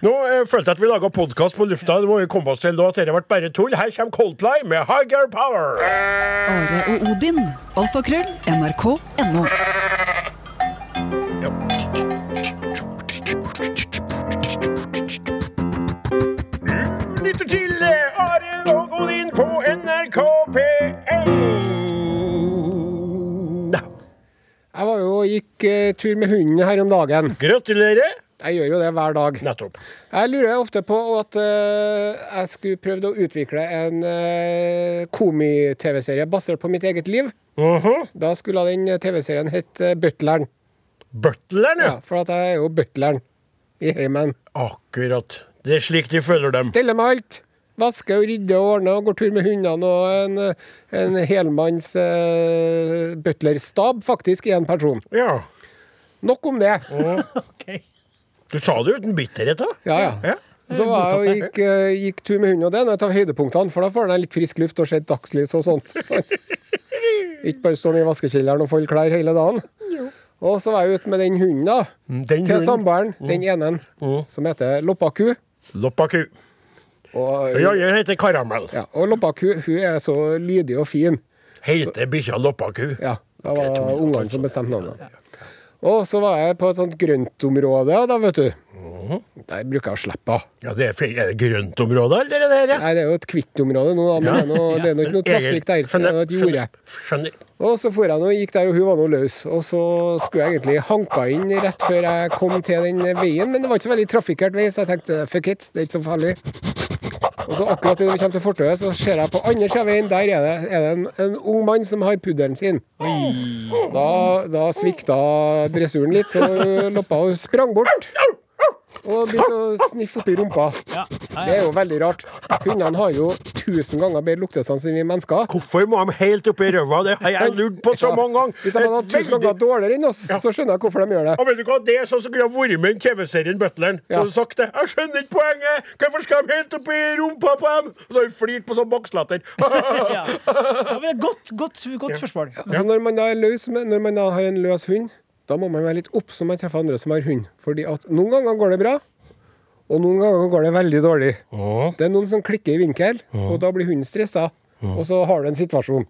Nå eh, følte jeg at vi laga podkast på lufta. Det må vi komme oss til nå at dette ble bare tull. Her kommer Coldplay med Higher Power. Are og Odin. Alfakrøll. NRK.no. Du lytter til eh, Are og Odin på NRK P1. Jeg var jo og gikk eh, tur med hunden her om dagen. Gratulerer. Jeg gjør jo det hver dag. Nettopp. Jeg lurer ofte på at eh, jeg skulle prøvd å utvikle en uh, komi-TV-serie basert på mitt eget liv. Mhm. Da skulle den TV-serien hett uh, Butleren. Butleren, ja. Ja, for at jeg er jo butleren i heimen. Akkurat. Det er slik de føler dem. Steller med alt. Vasker og rydder og ordner og går tur med hundene og en, en helmanns uh, butlerstab, faktisk, i en person. Ja. Nok om det. Ok. Du sa det uten bitterhet, da. Ja, ja. Så var jeg gikk, eh, gikk tur med hunden, og det er et av høydepunktene, for da får den litt frisk luft og ser dagslys og sånt. Ikke bare stå i vaskekjelleren og folde klær hele dagen. Og så var jeg ute med den hunden, da. Den Til samboeren, mm. den ene, som heter Loppaku. Loppaku. Og, Ja, jeg heter Karamell. ja, og Loppaku hun er så lydig og fin. Heter bikkja Loppaku. Ja, det var ungene som bestemte navnet. Og så var jeg på et sånt grøntområde, da, vet du. Der bruker jeg å slippe av. Ja, det er, er det grøntområde, eller det der, ja? Nei, det er jo et kvittområde nå, da, men det er, noe, det er noe, ikke noe trafikk der. Det er et. Skjønner. Og så for jeg nå, gikk der, og hun var nå løs. Og så skulle jeg egentlig hanka inn rett før jeg kom til den veien, men det var ikke så veldig trafikkert vei, så jeg tenkte fuck it, det er ikke så farlig. Og så akkurat idet vi kommer til fortauet, så ser jeg på andre sida av veien, der er det, er det en, en ung mann som har puddelen sin. Da, da svikta dressuren litt, så Loppa og sprang bort. Og begynte å sniffe oppi rumpa. Ja. Det er jo veldig rart. Hundene har jo tusen ganger bedre luktesans enn vi mennesker. Hvorfor må de helt oppi ræva? Det har jeg lurt på så mange ganger. Hvis de hadde hatt tusen ganger dårligere enn oss, så skjønner jeg hvorfor de gjør det. Og vet du hva, Det er sånn som kunne vært med i TV-serien Butleren. Så Ja. hadde sagt det. Jeg skjønner ikke poenget! Hvorfor skal de helt oppi rumpa på dem? Og så har vi flirt på sånn bakslatter. Ja. Ja, men godt, godt, godt spørsmål. Altså, når man da er løs med, når man da har en løs hund, da må man være litt obs når man treffer andre som har hund. Fordi at noen ganger går det bra, og noen ganger går det veldig dårlig. Det er noen som klikker i vinkel, og da blir hunden stressa. Og så har du en situasjon.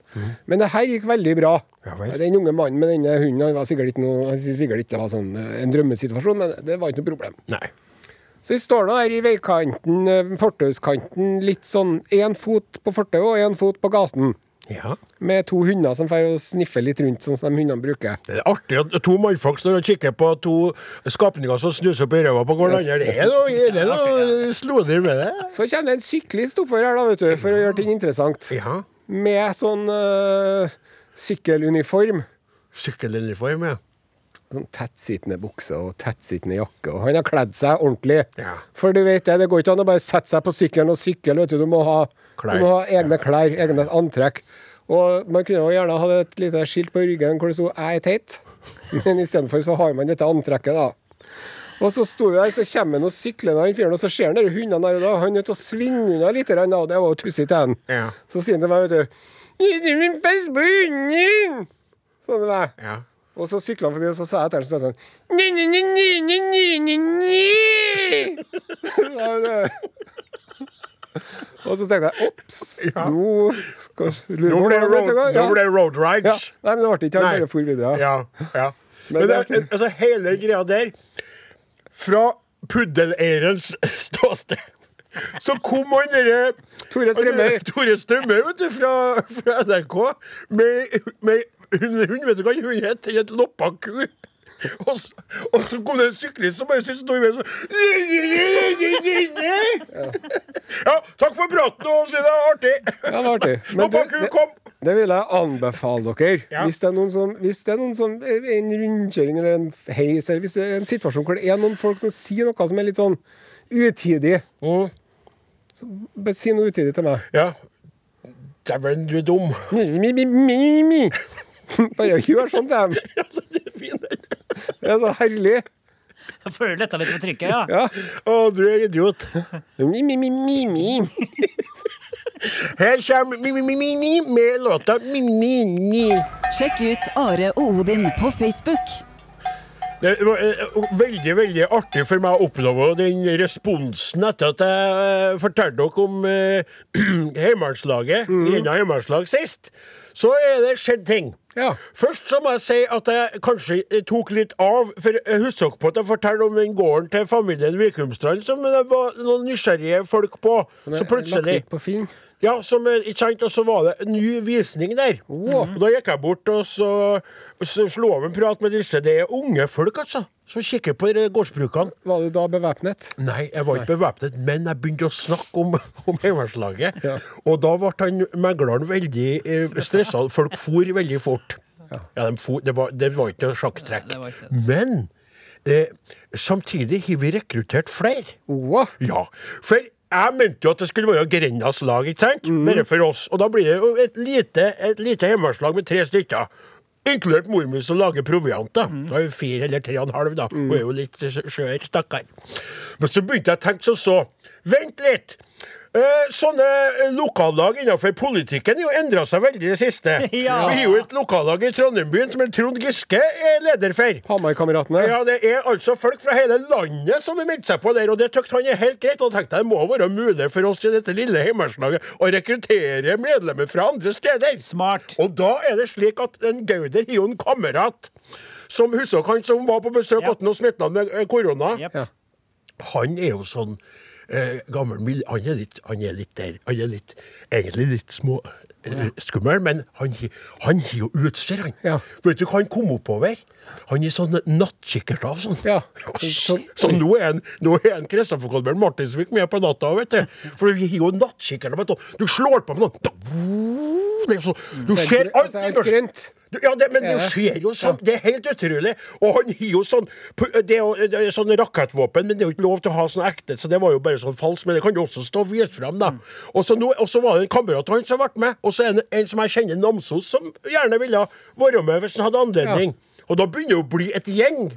Men det her gikk veldig bra. Ja vel. Den unge mannen med denne hunden han var sikkert ikke noe, sikkert ikke var sånn, eh, en drømmesituasjon, men det var ikke noe problem. Nei. Så vi står nå her i veikanten, eh, fortauskanten, litt sånn én fot på fortauet og én fot på gaten. Ja. Med to hunder som får sniffe litt rundt, sånn som de hundene bruker. Det er artig at to mannfolk står og kikker på to skapninger som snuser opp i ræva på hverandre. Det er noe, det er noe med det. Så kommer det en syklist oppover her, da, vet du, for å gjøre ting interessant. Ja. Med sånn uh, sykkeluniform. Sykkeluniform, ja. Sånn tettsittende bukse og tettsittende jakke. Og han har kledd seg ordentlig. Ja. For du vet det, det går ikke an å bare sette seg på sykkelen og sykle, vet du. Du må ha, Klær. du må ha egne klær, egne antrekk. Og man kunne jo gjerne hatt et lite skilt på ryggen hvor det sto 'Jeg er teit', men istedenfor så har man dette antrekket, da. Og så sto vi der, så kommer han og sykler med han fyren, og så ser han de hundene der, og da er han nødt til å svinge unna litt, og det var jo tussig til han. Ja. Så sier han til meg, vet du passe på hunden!' Sånn til meg. ja. Og så sykla han forbi, og så sa jeg til han sånn «Ni, ni, ni, ni, ni, ni, ni, ni». Ja, det- Og så tenkte jeg ops, nå skal lurer Nå ble det road, Ja. road rides. Ja. Nei, men det ble ikke. Han bare for videre. Ja, ja. Men Men, det altså, hele greia der Fra puddeleierens ståsted så kom han derre Tore Strømøy. Tore Strømøy, vet du, fra, fra NRK, med, med hund, Vet du hva hun het? Den het Loppaku. Og så, og så kom det en syklist som bare sto i veien sånn Ja, takk for praten, og si det var artig. Ja, det var artig. Men du, det, det vil jeg anbefale dere. Ja. Hvis, det er noen som, hvis det er noen som En rundkjøring eller en heis, eller hvis det er en situasjon hvor det er noen folk som sier noe som er litt sånn utidig Mm. Bare si noe utidig til meg. Ja. Dæven, du er dum. Mi, mi, mi, mi, mi. Bare gjør sånn til dem. Ja, den er fin, den. Det er så herlig. Jeg føler du letta litt på trykket, ja. Ja. Å, du er idiot. Mi, mi, mi, mi, mi. Her kommer mi, mi, mi, mi, mi, med låta mi, mi, mi. Sjekk ut Are og Odin på Facebook. Det var eh, veldig veldig artig for meg å oppleve den responsen etter at jeg eh, fortalte dere om eh, mm. Grinda Heimevernslag sist. Så er det skjedd ting. Ja. Først så må jeg si at jeg kanskje tok litt av. For jeg husker på at jeg fortalte om den gården til familien Vikumstrand som det var noen nysgjerrige folk på. Så plutselig. Ja, som, eh, ikke og så var det en ny visning der. Og da gikk jeg bort og så, så slo av en prat med disse. Det er unge folk, altså, som kikker på gårdsbrukene. Var du da bevæpnet? Nei, jeg var ikke bevæpnet, men jeg begynte å snakke om, om Heimevernslaget. Og da ble han megleren veldig eh, stressa. Folk for veldig fort. Ja, de for, det, var, det var ikke noe sjakktrekk. Men eh, samtidig har vi rekruttert flere. Oh. Ja, for jeg mente jo at det skulle være Grendas lag, ikke sant? Bare for oss. Og da blir det jo et lite, et lite hjemmeslag med tre stykker. Inkludert mor mi som lager proviant. da. Da er jo fire eller tre og en halv, da. Hun er jo litt skjør, stakkar. Men så begynte jeg å tenke som så. Vent litt! Eh, sånne eh, lokallag innenfor politikken har endra seg veldig i det siste. Ja. Vi har jo et lokallag i Trondheim-byen som Trond Giske er leder for. Hamar-kameratene. Ja, det er altså folk fra hele landet som har meldt seg på der, og det tykte han er helt greit. Og tenkte jeg det må være mulig for oss i dette lille heimeverslaget å rekruttere medlemmer fra andre steder. Smart. Og da er det slik at en Gauder har jo en kamerat som husker han som var på besøk hos ja. og med eh, korona. Jep. Han er jo sånn eh, gammel mil- Han er litt Han er litt der. Han er litt Egentlig litt små eh, skummel, men han har jo utstyr, han. Ja. Vet du han kom oppover? Han er sånne nattkikkert av sånn. Ja. Så, så nå er han, er Kristoffer Kolbjørn Martinsvik med på natta, vet du. For vi har jo nattkikkert. Du Du slår på med noe så, Du er ser alt i børsen. Ja, det, men det Er skjer jo sånn. Det er helt utrolig. Og han har jo sånn Det er jo det er sånn rakettvåpen, men det er jo ikke lov til å ha sånn ekte, så det var jo bare sånn falskt. Men det kan jo også stå og vise fram, da. Og så nå- og så var det en kamerat av han som ble med, og så er det en som jeg kjenner, Namsos, som gjerne ville vært med hvis han hadde anledning. Og da begynner det å bli et gjeng.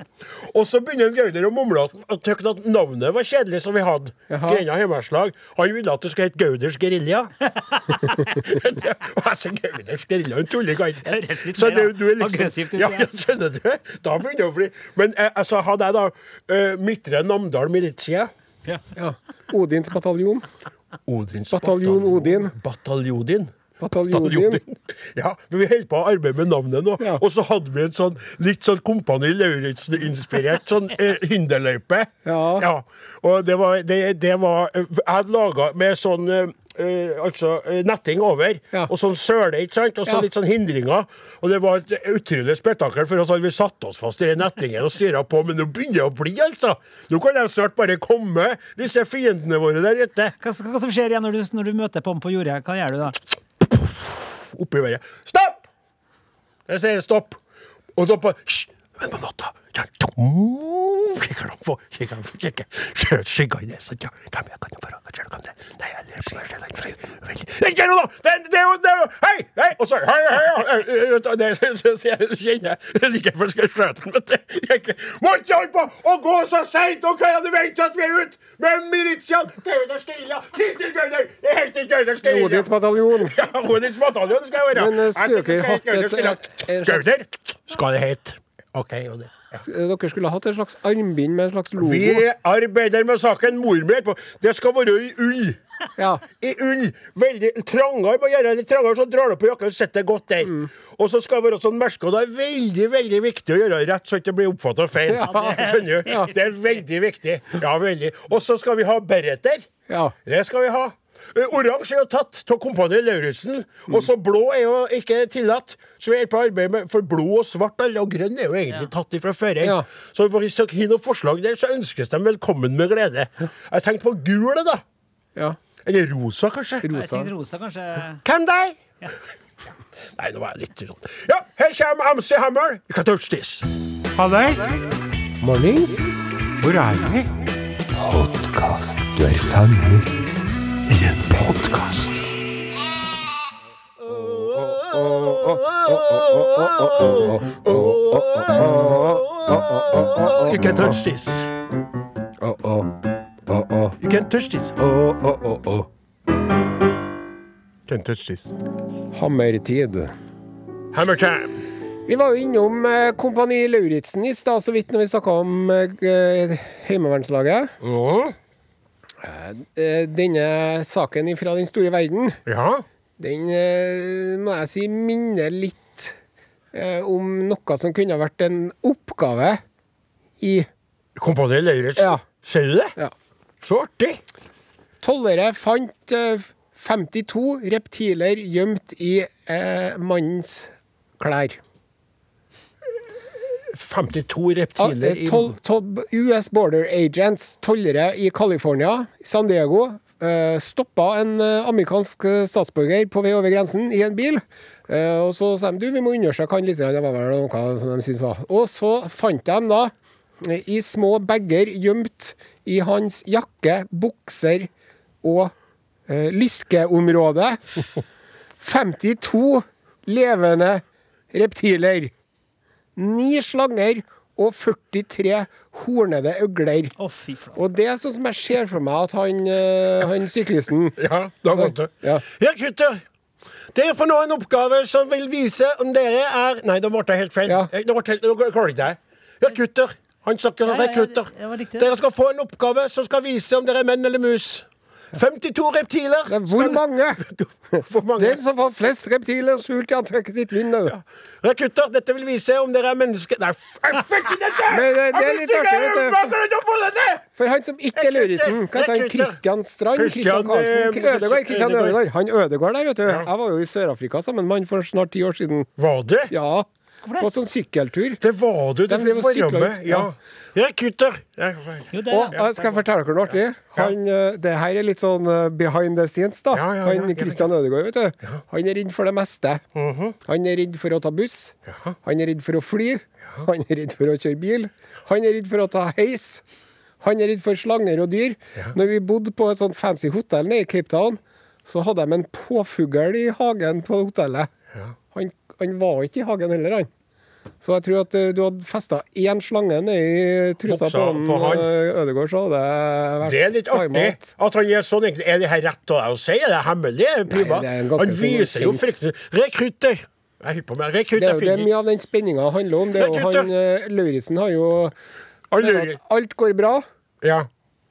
Og så begynner en Gauder å mumle at, at, navnet var kjedelig, som vi hadde. Jaha. Greina Heimeverslag. Han ville at det skulle hete Gauders gerilja. altså, Gauders gerilja, en tullegant. Det høres litt Så det- du er liksom- aggressivt ut, Ja, ja. ja, skjønner du? Da begynner det å bli Men eh, altså, hadde jeg da uh, Midtre Namdal militia Ja. Odins bataljon. Odins Bataljon Odin. Bataljodin. Bataljodin. Ja, men vi holdt på å arbeide med navnet nå. Ja. Og så hadde vi en sånn litt sånn Kompani Lauritzen-inspirert sånn eh, hinderløype. Ja. Og det var, det, det var eh, Jeg hadde laga med sånn eh, altså eh, netting over, Ja. og sånn søle, ikke sant? Og så Ja. litt sånn hindringer. Og det var et utrolig spetakkel, for oss hadde vi satt oss fast i den nettingen og styra på, men nå begynner det å bli, altså. Nå kan de snart bare komme, disse fiendene våre der ute. Hva, hva som skjer igjen når du, når du møter på dem på jordet? Hva gjør du da? Oppi været. Stopp! Jeg sier stopp. Og så på Hysj! Men på natta Kikker de på, kikker de på, kikker. Ser skygger i sånn, ja. Hvem er kan for Hva skjer hvem det? Nei, jeg lurer på hva det. Ikke er er så, hei, hei, det jeg, jeg, like før skal jeg skjøte den, vet du. Jeg ikke- Må ikke holde på å gå så seint, du er det er. Odins bataljon. Ja, Odins bataljon skal jeg være. Men, eh, skulle Jeg dere Gauder et- skal hete- et- en slags- Gauder skal det hete. OK. Og det. Ja. Dere skulle hatt et slags armbind med en slags logo. Vi arbeider med saken. Mor mi er på. Det skal være i ull. Ja. I ull. Veldig trangere. Må gjøre det litt trangere, så drar du på jakka og setter godt der. Mm. Og så skal det være sånn merke, og det er veldig veldig viktig å gjøre rett, så ikke det blir oppfatta feil. Ja. Skjønner du? Det er veldig viktig. Ja, veldig. Og så skal vi ha bereter. Ja. Det skal vi ha. Eh, Oransje er jo tatt av Kompani Lauritzen, og så blå er jo ikke tillatt. Så vi er på arbeid med For blå og svart og grønn er jo egentlig tatt ifra før. Ja. Så hvis dere har noen forslag der, så ønskes de velkommen med glede. Jeg tenkte på gul, da. Ja. Eller rosa, kanskje. Jeg Rosa. tenkte rosa, kanskje. Hvem der? Nei, nå var jeg litt sånn Ja, her kommer MC Hammer. You can touch this. Halløy! Mornings. Hvor er vi? Podkast. Du er fanget I en podkast. You can touch this. You can touch this. Oh, oh, oh, oh. Can touch this. Hammertid. Hammer time. Vi var jo innom eh, Kompani Lauritzen i stad, så vidt, når vi snakka om eh, Heimevernslaget. Ja. Eh, denne saken fra den store verden, ja. den eh, må jeg si minner litt eh, om noe som kunne vært en oppgave i Kompani Lauritz. Ja. Ser du det? Ja. Så artig. Tollere fant eh, 52 reptiler gjemt i eh, mannens klær. 52 Ah, reptiler i tol, tol, US Border Agents, tollere i California, San Diego, eh, stoppa en eh, amerikansk eh, statsborger på vei over grensen i en bil. Og så sa de du, vi må undersøke han litt, det var vel noe som de syntes var. Og så fant de da, i små bager gjemt i hans jakke, bukser og eh, lyskeområde, 52 levende reptiler. Ni slanger og 43 hornede øgler. Oh. Og det er sånn som jeg ser for meg at han, eh, han syklisten Ja, da godt du. Ja. Ja, gutter. Dere får nå en oppgave som vil vise om dere er Nei, da ble det helt feil. Ja. Eh, Det ble helt, nå klarer ikke det. Ja, gutter. Han snakker om rekrutter. det. Dere skal få en oppgave som skal vise om dere er menn eller mus. 52 reptiler. Det er hvor mange? Hvor mange? Den som får flest reptiler skjult i antrekket sitt, vinner. Rekrutter, dette vil vise om dere er mennesker Nei, jeg fikk dette! Men det- det er litt artig, kan? For han som ikke er Lauritzen, hva heter han? Kristian Strand? Kristian Christian Karlsen? eh, Ødegård? Christian Ødegaard. Ødegård. Han Ødegård der, vet du. Jeg var jo i Sør-Afrika sammen med han for snart ti år siden. Var det? Ja. På sånn sykkeltur. Det var du. det drev og var syklet Ja. ut, Ja. kutter! Jeg, Jo, det Og er jeg skal fortelle dere noe artig. Han, eh, det her er litt sånn eh, behind the scenes, da. Ja, ja, ja, han. Christian Ødegaard, vet du. Han er redd for det meste. Mhm. Han er redd for å ta buss. Han er redd for å fly. Han er redd for å kjøre bil. Han er redd for å ta heis. Han er redd for slanger og dyr. Når vi bodde på et sånt fancy hotell nede i Cape Town, så hadde de en påfugl i hagen på hotellet. Han, han var ikke i hagen heller, han. Så jeg tror at eh, du hadde festa én slange nedi trusa Buksa på, på han. Ødegård, så hadde det vært Det er litt artig at han gjør sånn. egentlig. Er det her rett av deg å si? Er det hemmelig? Er privat? er han sånn viser jo fryktelig Rekrutter! Jeg hypp på meg. Rekrutter er jo det finner mye av den spenninga handler om. Det er jo han eh, Lauritzen har jo alt går bra, Ja.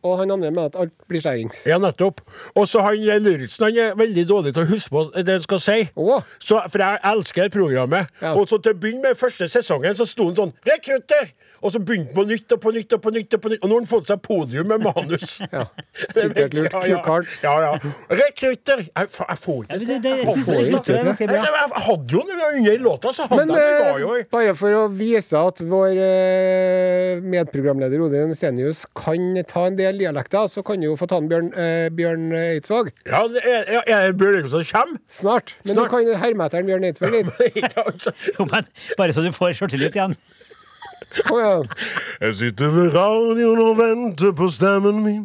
Og han andre mener at alt blir skjærings. Ja, nettopp. Og så han Lauritzen han er veldig dårlig til å huske på det han skal si. Oh. Så, for jeg elsker programmet. Ja. Og så til å begynne med første sesongen så sto han sånn 'Rekrutter!' Og så begynte han på nytt og på nytt og på nytt. Og på nytt Og nå har han fått seg podium med manus. Ja, sikkert lurt. Ja, Cue ja. cards. Ja, ja. Rekrutter! Jeg, jeg får ikke det, det, jeg får det ikke Jeg, jeg, jeg hadde jo den under låta, så hadde Men jeg det. eh, bare for å vise at vår eh, medprogramleder Odin Senius kan ta en del dialekter, så kan du jo få ta en Bjørn, eh, Bjørn Eidsvåg Ja, det er, er, er Bjørn Eidsvåg som kommer? snart. Men Snart. du kan herme etter en Bjørn Eidsvåg litt. Jo, men bare så du får sjøltillit igjen. Kom igjen. Jeg sitter ved radioen og venter på stemmen min.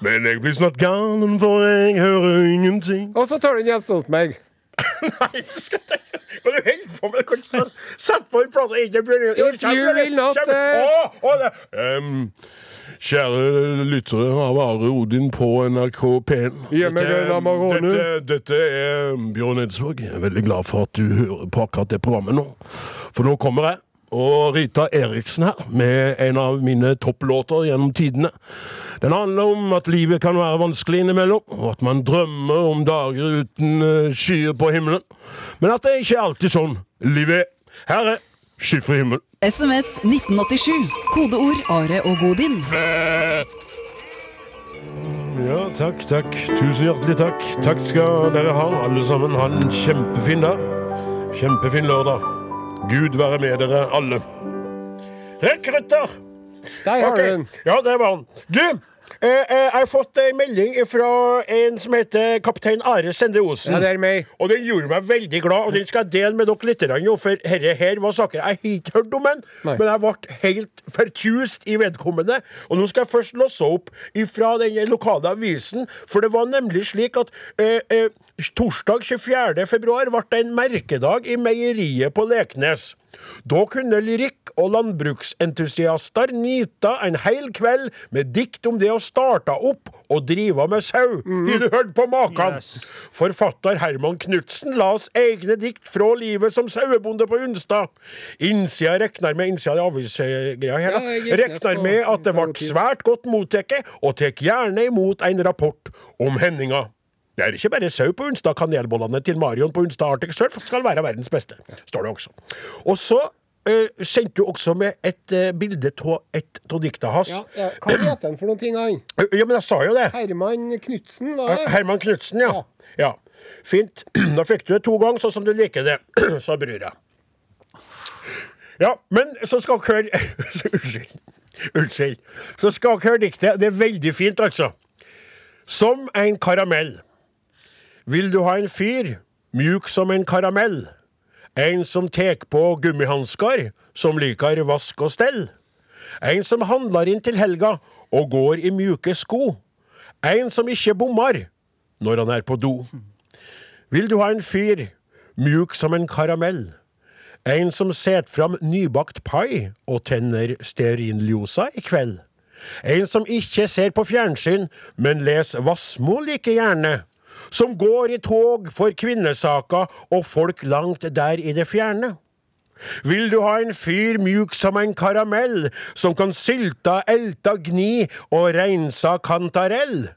Men jeg blir snart galen, for jeg hører ingenting. Og så tar du en Jens Stoltenberg. Nei, skal ikke Kan du på med? Sett på en plate Bjørn If you will not, Kjære lyttere av Are Odin på NRK P1. Dette- Dette, dette er Bjørn Eidsvåg. Jeg er veldig glad for at du hører på akkurat det programmet nå. For nå kommer jeg og Rita Eriksen her med en av mine topplåter gjennom tidene. Den handler om at livet kan være vanskelig innimellom, og at man drømmer om dager uten eh, skyer på himmelen. Men at det ikke er alltid sånn livet er. Her er Skyfri himmel. SMS 1987. Kodeord Are og Godin. Ja, takk, takk. Tusen hjertelig takk. Takk skal dere ha, alle sammen. Ha en kjempefin dag. Kjempefin lørdag. Gud være med dere alle. Rekrutter! Der har okay. du den. Ja, det var han. Du, jeg har fått en melding fra en som heter kaptein Are Sende Osen. Ja, det er meg. Og den gjorde meg veldig glad, og den skal jeg dele med dere litt. nå, For herre her var saker jeg har ikke hørt om den, men jeg ble helt fortjust i vedkommende. Og nå skal jeg først låse opp ifra den lokale avisen, for det var nemlig slik at eh, eh, torsdag 24. februar ble det en merkedag i meieriet på Leknes. Da kunne lyrikk- og landbruksentusiaster nyte en hel kveld med dikt om det å starte opp og drive med sau. Har du hørt på maken? Yes. Forfatter Herman Knutsen las egne dikt fra livet som sauebonde på Unstad. Innsida regner med innsida av avisgreia her, Ja, ned med at det ble svært godt mottatt, og tek gjerne imot en rapport om hendinga. Det er ikke bare sau på Unstad. Kanelbollene til Marion på Unstad Arctic Surf skal være verdens beste, står det også. Og så uh, sendte du også med et uh, bilde av et av dikta hans. Ja, ja. Hva het han for noen ting, han? Ja, men jeg sa jo det. Herman Knutsen, var det? Herman Knutsen, ja. Ja. ja. Fint. Da fikk du det to ganger, sånn som du liker det, sa brura. Ja, men så skal dere høre Unnskyld. Unnskyld. Så skal dere høre diktet. Det er veldig fint, altså. Som en karamell. Vil du ha en fyr, mjuk som en karamell? En som tek på gummihansker, som liker vask og stell? En som handler inn til helga og går i mjuke sko? En som ikke bommer når han er på do? Vil du ha en fyr, mjuk som en karamell? En som setter fram nybakt pai og tenner stearinljosa i kveld? En som ikke ser på fjernsyn, men leser Vassmo like gjerne? Som går i tog for kvinnesaker og folk langt der i det fjerne? Vil du ha en fyr mjuk som en karamell, som kan sylta, elta, gni og reinsa kantarell?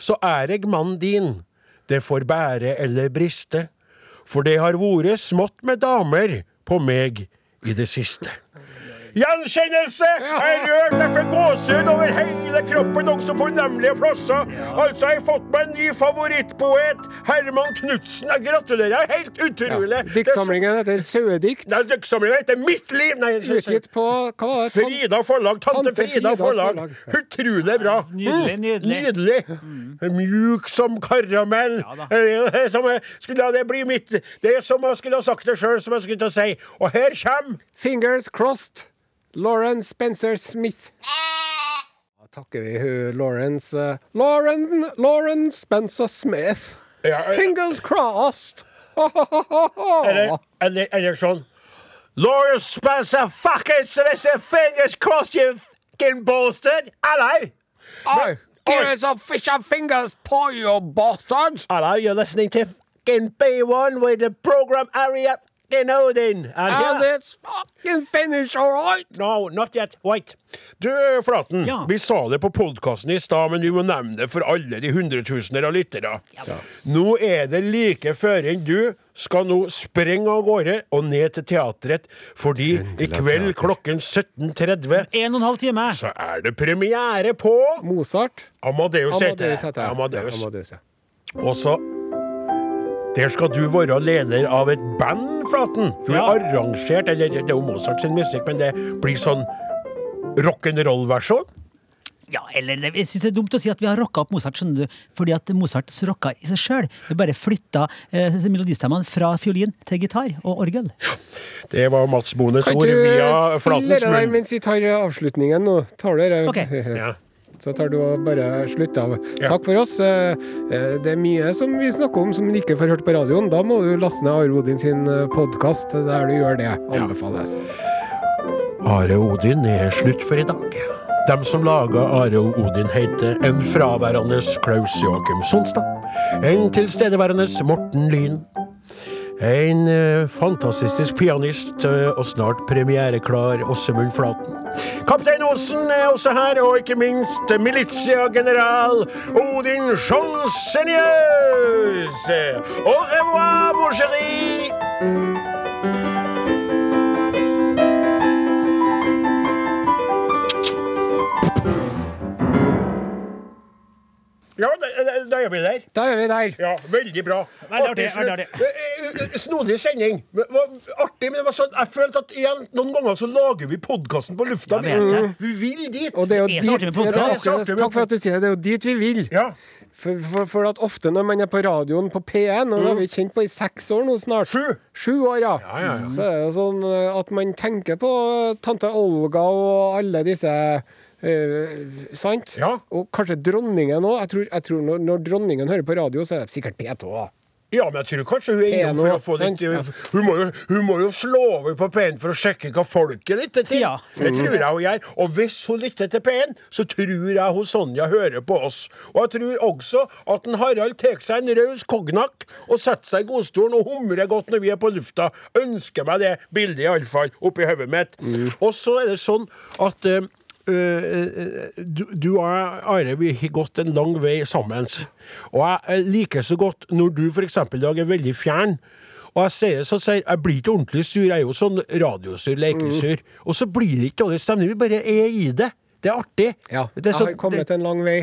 Så er eg mann din, det får bære eller briste, for det har vore smått med damer på meg i det siste. Gjenkjennelse! Jeg rørt meg for gåsehud over hele kroppen, også på unemlige plasser. Altså, jeg har fått meg en ny favorittpoet, Herman Knutsen. Jeg gratulerer, helt utrolig. Diktsamlingen heter Sauedikt. Nei, diktsamlingen heter Mitt liv! Nei, Utgitt på hva var det? Frida forlag. Tante, Tante Frida Fridas forlag. forlag. Utrolig bra. Nydelig, Nydelig. nydelig. Mm. Mjuk som karamell. Eh, som jeg skulle, det bli mitt Det er som jeg skulle ha sagt det sjøl, som jeg skulle til å si. Og her kommer Fingers crossed. Lauren Spencer Smith. Da takker vi hun Lawrence eh, Lauren, Lauren Spencer Smith. Fingers crossed. Eller, eller, eller sånn Lauren Spencer fucking Smith, fingers crossed you fucking bastard! Hello! Give us a fish and fingers, pie, you bastard! Hello, you're listening to fucking B1 with the program Fucking Odin. And And here- it's fucking finished, all right? No, not yet. Wait. Du, Flaten. Ja. Vi sa det på podkasten i stad, men vi må nevne det for alle de hundretusener av lyttere. Nå er det like før enn du skal nå sprenge av gårde og ned til teatret, fordi i kveld klokken 17.30 En og en halv time. så er det premiere på Mozart. Amadeus heter det. Amadeus. Amadeus. Ja, Amadeus, ja. Og så Der skal du være leder av et band, Flaten. Du er Ja. arrangert Eller det er jo Mozart sin musikk, men det blir sånn rock'n'roll-versjon. Ja, eller Jeg synes det er dumt å si at vi har rocka opp Mozart, skjønner du. Fordi at Mozart rocka i seg sjøl. Vi bare flytta eh, melodistemmene fra fiolin til gitar og orgel. Ja, Det var Mats Bones Kan ord du via spille Flatens det der munn. mens vi tar avslutningen nå? Tar dere Ok. Ja. Så tar du og bare slutt av. Ja. Takk for oss. Eh, eh, Det er mye som vi snakker om som du ikke får hørt på radioen. Da må du laste ned Are Odin sin podkast der du gjør det. Anbefales. Are Odin er slutt for i dag. Dem som laga Are og Odin, heter en fraværende Klaus Joakim Sonstad. En tilstedeværende Morten Lyn. En eh, fantastisk pianist eh, og snart premiereklar Åsemund Flaten. Kaptein Aasen er også her, og ikke minst militiageneral Odin Schonsenius. Au revoir, mon chéri! Ja, da, er vi der. Da er vi der. Ja, veldig bra. Veldig artig, artig, veldig Eh, eh, Snodig sending. Men, Artig, men det var sånn, jeg følte at igjen, noen ganger så lager vi podkasten på lufta. Ja, vet vi vil dit. Og det er jo er dit, er Takk for at du sier det. Det er jo dit vi vil. Ja. For, for, for at ofte når man er på radioen på P1, og det har vi kjent på i seks år nå snart Sju. Sju år, ja. Ja, ja, ja. Så er det sånn eh, at man tenker på tante Olga og alle disse eh, sant? Ja. Og kanskje dronningen òg. Jeg, tror- jeg tror når, når dronningen hører på radio, så er det sikkert P2. da. Ja, men jeg tror kanskje hun er innom for å få litt sant? hun må, jo, hun må jo slå over på P1 for å sjekke hva folket lytter til. Ja. Det tror jeg hun gjør. Og hvis hun lytter til P1, så tror jeg hun Sonja hører på oss. Og jeg tror også at en Harald tar seg en raus cognac og setter seg i godstolen og humrer godt når vi er på lufta. Ønsker meg det bildet, iallfall, oppi hodet mitt. Og så er det sånn at eh, øh, du, du og jeg, Are, vi har gått en lang vei sammen. Og jeg eh, liker så godt når du f.eks. i dag er veldig fjern. Og jeg sier så sier jeg blir ikke ordentlig sur, jeg er jo sånn radiosur, lekesur. Og så blir det ikke dårlig stemning, vi bare er i det. Det er artig. Ja, det er jeg sånn- har kommet en lang vei.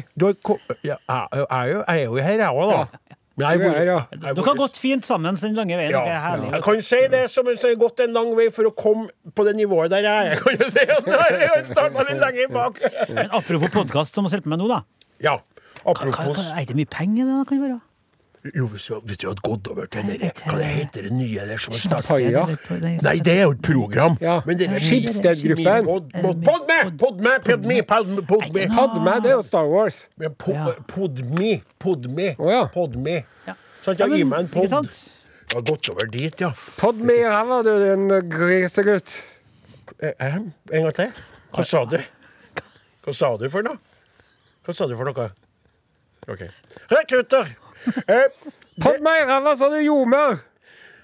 kom, ja, jeg, jeg, jeg er jo her, jeg òg, da. Men Du er her, ja. Dere har gått fint sammen den lange veien. ja, det er herlige. Jeg kan si det som en har gått en lang vei for å komme på det nivået der jeg er. Kan jeg si. Jeg har starta litt lenger bak. Men apropos podkast, som vi holder på meg nå, da. Ja, apropos hva, er det mye penger det kan være? Jo, hvis du, hvis du hadde gått over til dere der, hva det heter det nye der som har startet. Nei, det er jo et program. Ja. Men det er pod- Podme! Podme! Podme! Podme! Podme! Det er jo Star Wars. Men. Podme! Podme! Podme. Sånn, at jeg gir meg en pod. Jeg har gått over dit, ja. Podme, her var du en grisegutt. Eh, eh, En gang til. Hva sa du? Hva sa du for noe? Hva sa du for noe? OK. Rekrutter! Eh, meg i ræva så du ljomer.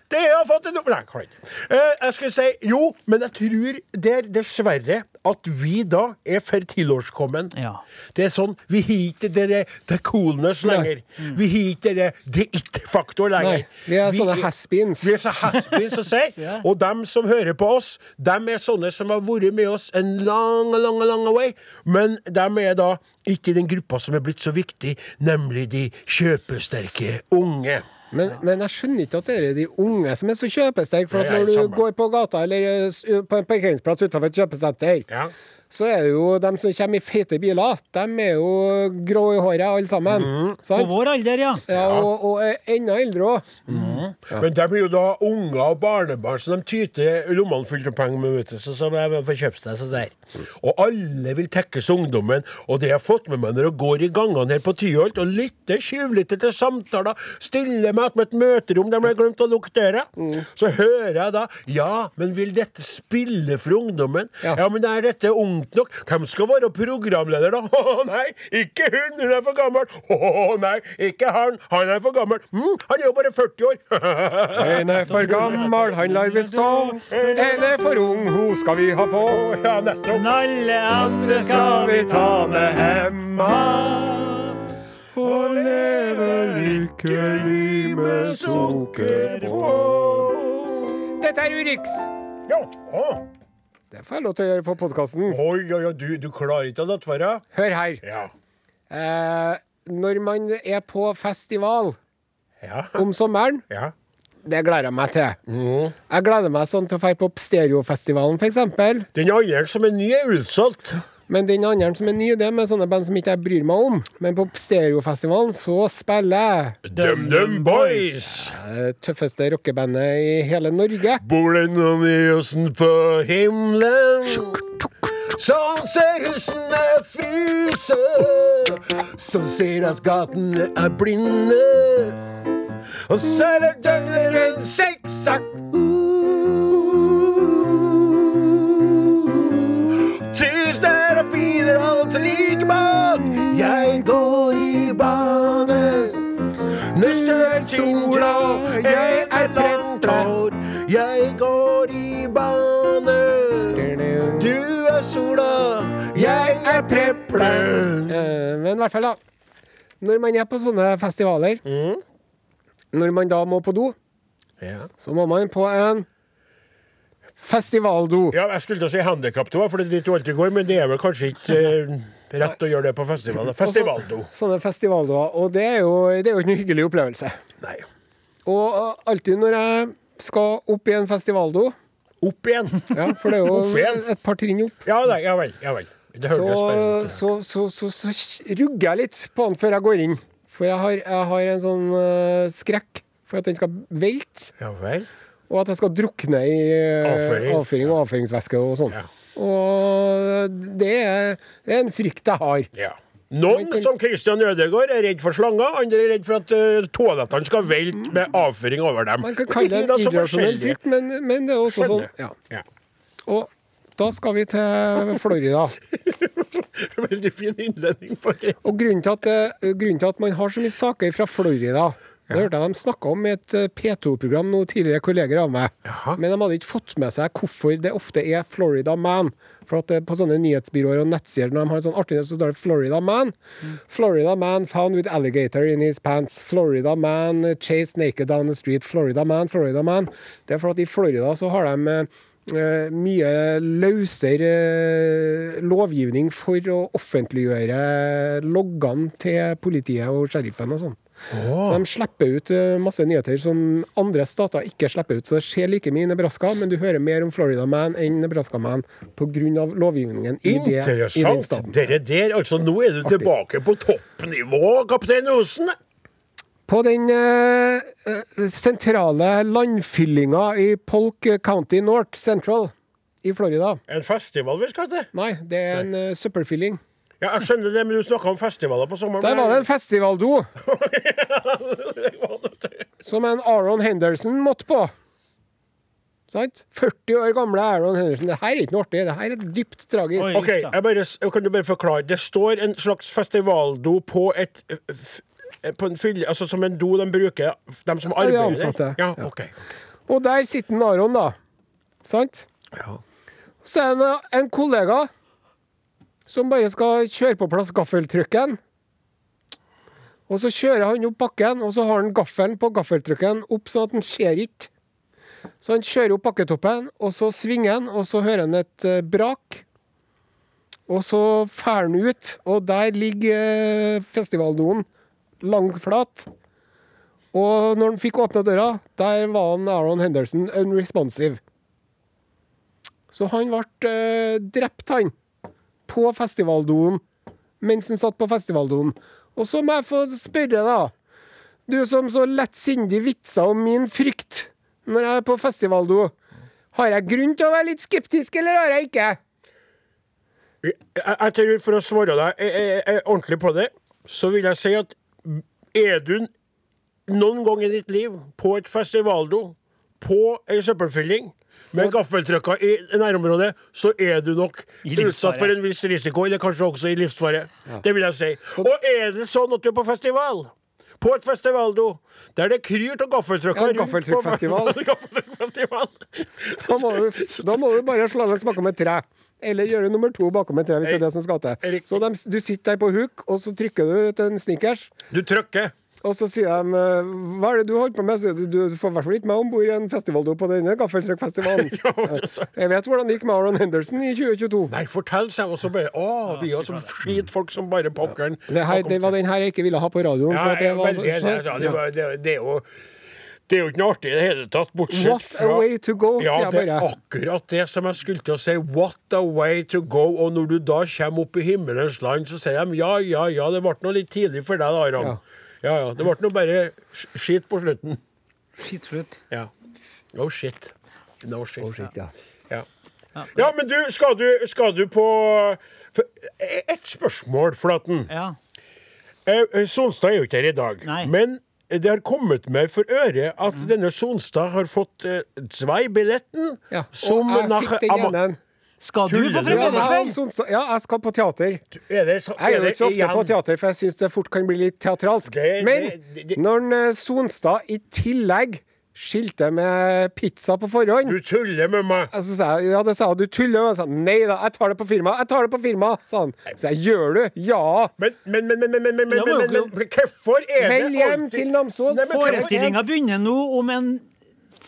Det har fått en Nei, kan jeg ikke. Eh, jeg skulle si jo, men jeg tror det er dessverre at vi da er for tilårskommen. Ja. Det er sånn, Vi har ikke det the coolness lenger. Vi har ikke det the it-faktor lenger. Nei, vi er sånne haspins. Vi er så has-beens å si. Og dem som hører på oss, dem er sånne som har vært med oss en lang, lang, lang way. Men dem er da ikke den gruppa som er blitt så viktig, nemlig de kjøpesterke unge. Men, men jeg skjønner ikke at det er de unge som er så kjøpesterke. For når du sammen. går på gata eller eh, på en parkeringsplass utenfor et kjøpesenter, Ja. Så er det jo de som kommer i feite biler. De er jo grå i håret, alle sammen. På Sant? vår alder, ja. Ja, og, og er enda eldre òg. Men det er jo da unger og barnebarn, så de tyter lommene fulle av penger med, vet du, så, så de får kjøpt seg sånn der. Og alle vil tekkes ungdommen, og det jeg har fått med meg når jeg går i gangene her på Tyholt og lytter tjuvlytter til samtaler, stiller meg med et møterom der jeg har glemt å lukke døra, så hører jeg da Ja, men vil dette spille for ungdommen? Ja. Ja, men er dette ungt nok? Hvem skal være programleder, da? Å nei, ikke hun, hun er for gammel. Å nei, ikke han, han er for gammel. Mm, han er jo bare 40 år. En er for gammel, han lar vi stå. En er for ung, hun skal vi ha på. ja, nettopp. Alle andre Skal vi ta med hemma og leve lykkelig med sukker på. Dette er Urix. Ja. Å. Det får jeg lov til å gjøre på podkasten. Oi, oi, oi, du, du klarer ikke å la være? Hør her. Ja. Eh, når man er på festival Ja. om sommeren, ja. det gleder jeg meg til. Jeg gleder meg sånn til å dra på Stereofestivalen, f.eks. Den andre som er ny, er utsolgt. Men den andre som er ny, det er med sånne band som ikke jeg bryr meg om. Men på Stereofestivalen så spiller jeg DumDum Boys. det tøffeste rockebandet i hele Norge. Bor det noen i åsen på himmelen? Som ser husene fryse, som ser at gatene er blinde. Og så er døren døgnet rundt av filer, alt like bak. Jeg går i bane. Neste er sola, jeg er langt hår. Jeg går i bane. Du er sola, jeg er preplen. Eh, Men i hvert fall, da. Når man er på sånne festivaler, når man da må på do, Ja. så må man på en festivaldo. ja, jeg skulle til å si handikapdo, for det er dit du alltid går, men det er vel kanskje ikke eh, Rett å gjøre det på festival. Festivaldo. Sånne festivaldoer. Og det er, jo, det er jo ikke noe hyggelig opplevelse. Nei. Og uh, alltid når jeg skal opp i en festivaldo, Opp igjen. ja, for det er jo et par trinn opp, Ja, nei, ja vel. Ja vel. Så, så, så, så, så rugger jeg litt på den før jeg går inn. For jeg har, jeg har en sånn uh, skrekk for at den skal velte. Ja vel. Og at jeg skal drukne i uh, Avføring. avføring og avføringsvæske og sånn. Ja. Og det er, det er en frykt jeg har. Ja. Noen, som Christian Ødegaard, er redd for slanger. Andre er redd for at uh, toalettene skal velte med avføring over dem. Man kan kalle det en irrasjonell frykt, men, men det er også sånn. Skjønner. Ja. Ja. Og da skal vi til Florida. Veldig fin innledning. Og grunnen til, at, grunnen til at man har så mye saker fra Florida Det hørte jeg de snakka om i et eh, P2-program, noen tidligere kolleger av meg. Jaha. Men de hadde ikke fått med seg hvorfor det ofte er Florida Man. For at det, På sånne nyhetsbyråer og nettsider når de har en sånn artig så står det Florida Man. Florida Man found with alligator in his pants. Florida Man chased naked down the street. Florida Man, Florida Man. Det er for at i Florida så har de Uh, mye løsere uh, lovgivning for å offentliggjøre loggene til politiet og sheriffen og sånn. Så de slipper ut eh, masse nyheter som andre stater ikke slipper ut. Så det skjer like mye i Nebraska, men du hører mer om Florida Man enn Nebraska Man pga. lovgivningen i, det, i den staten. Dere der, altså Nå er du tilbake på toppnivå, kaptein Osen. På den eh, eh, sentrale landfyllinga i Polk County North Central i Florida En festival vi skal til. Nei, det er en uh, søppelfylling. Ja, jeg skjønner det, men du snakka om festivaler på sommeren. Der var det en festivaldo som en Aron Henderson måtte på. Sant? 40 år gamle Aron Henderson. Det her er ikke noe artig. Det her er dypt tragisk. Oi. Ok, jeg bare, jeg kan du bare forklare. Det står en slags festivaldo på et på en fylle, altså Som en do de bruker, de som arbeider der? Ja, Ja. ok. Og der sitter en Aron, da. Sant? Ja. Så er det en kollega som bare skal kjøre på plass gaffeltrucken. Og så kjører han opp bakken, og så har han gaffelen på gaffeltrucken opp sånn at han ser ikke. Så han kjører opp bakketoppen, og så svinger han, og så hører han et eh, brak. Og så fer han ut, og der ligger uh, festivaldoen langflat. Og når han fikk åpna døra, der var han Aaron Henderson unresponsive. Så han ble eh, drept, han. På festivaldoen. Mens han satt på festivaldoen. Og så må jeg få spørre da. Du som så lettsindig vitser om min frykt når jeg er på festivaldo. Har jeg grunn til å være litt skeptisk, eller har jeg ikke? Jeg, jeg tror For å svare deg ordentlig på det, så vil jeg si at er du noen gang i ditt liv på et festivaldo, på ei søppelfylling, med gaffeltrykka i nærområdet, så er du nok utsatt for en viss risiko, eller kanskje også i livsfare. Det vil jeg si. Og er det sånn at du er på festival? På et festivaldo der det kryr av gaffeltrucker Ja, gaffeltrykkfestival. Da må du, da må du bare slå ned bakom et tre. Eller gjøre nummer to bakom et tre, hvis det er det som skal til. Så de, du sitter der på huk, og så trykker du ut en snickers. Du trykker. Og så sier de eh, Hva er det du holder på med? Sier du, du får i hvert fall ikke meg om bord i en festivaldo på denne gaffeltruckfestivalen. Jeg vet hvordan det gikk med Aron Henderson i 2022. Nei, fortell seg også bare Å, vi er som skitfolk som bare pokkeren. Det, her, det var den her jeg ikke ville ha på radioen. Ja, for at det var veldig, så- det, det, var- det, det er jo det er jo ikke noe artig i det hele tatt, bortsett What a way to go, ja, sier jeg det er akkurat det som jeg skulle til å si. What a way to go. Og når du da kommer opp i himmelens land, så sier de ja, ja, ja, det ble noe litt tidlig for deg, da, Aron. Ja. Ja, ja. Det ble noe bare sk- skitt på slutten. Skitt slutt. Ja. Oh shit. No shit. Oh, shit, ja. Ja. ja, men du, skal du, skal du på Ett Et spørsmål, Flaten. Ja. Eh, eh, Sonstad er jo ikke her i dag, Nei. men det har kommet meg for øre at denne Sonstad har fått eh, Zwei-billetten. Ja. som Og jeg fikk den ene. Skal du på premiere i kveld? Ja, jeg skal på teater. Er det, så, Jeg er jo det ikke så ofte igjen- på teater, for jeg syns det fort kan bli litt teatralsk. Det- Men det- det- når eh, Sonstad i tillegg skilte med pizza på forhånd Du tuller med meg! Så sa jeg, ja, det sa du tuller. Og jeg sa nei da, jeg tar det på firma. Jeg tar det på firma, sa han. Så jeg gjør du? Ja. Men, men, men, men, men, men, men, men, men- men, men hvorfor er det Vel hjem til Namsos. Forestillinga begynner nå om en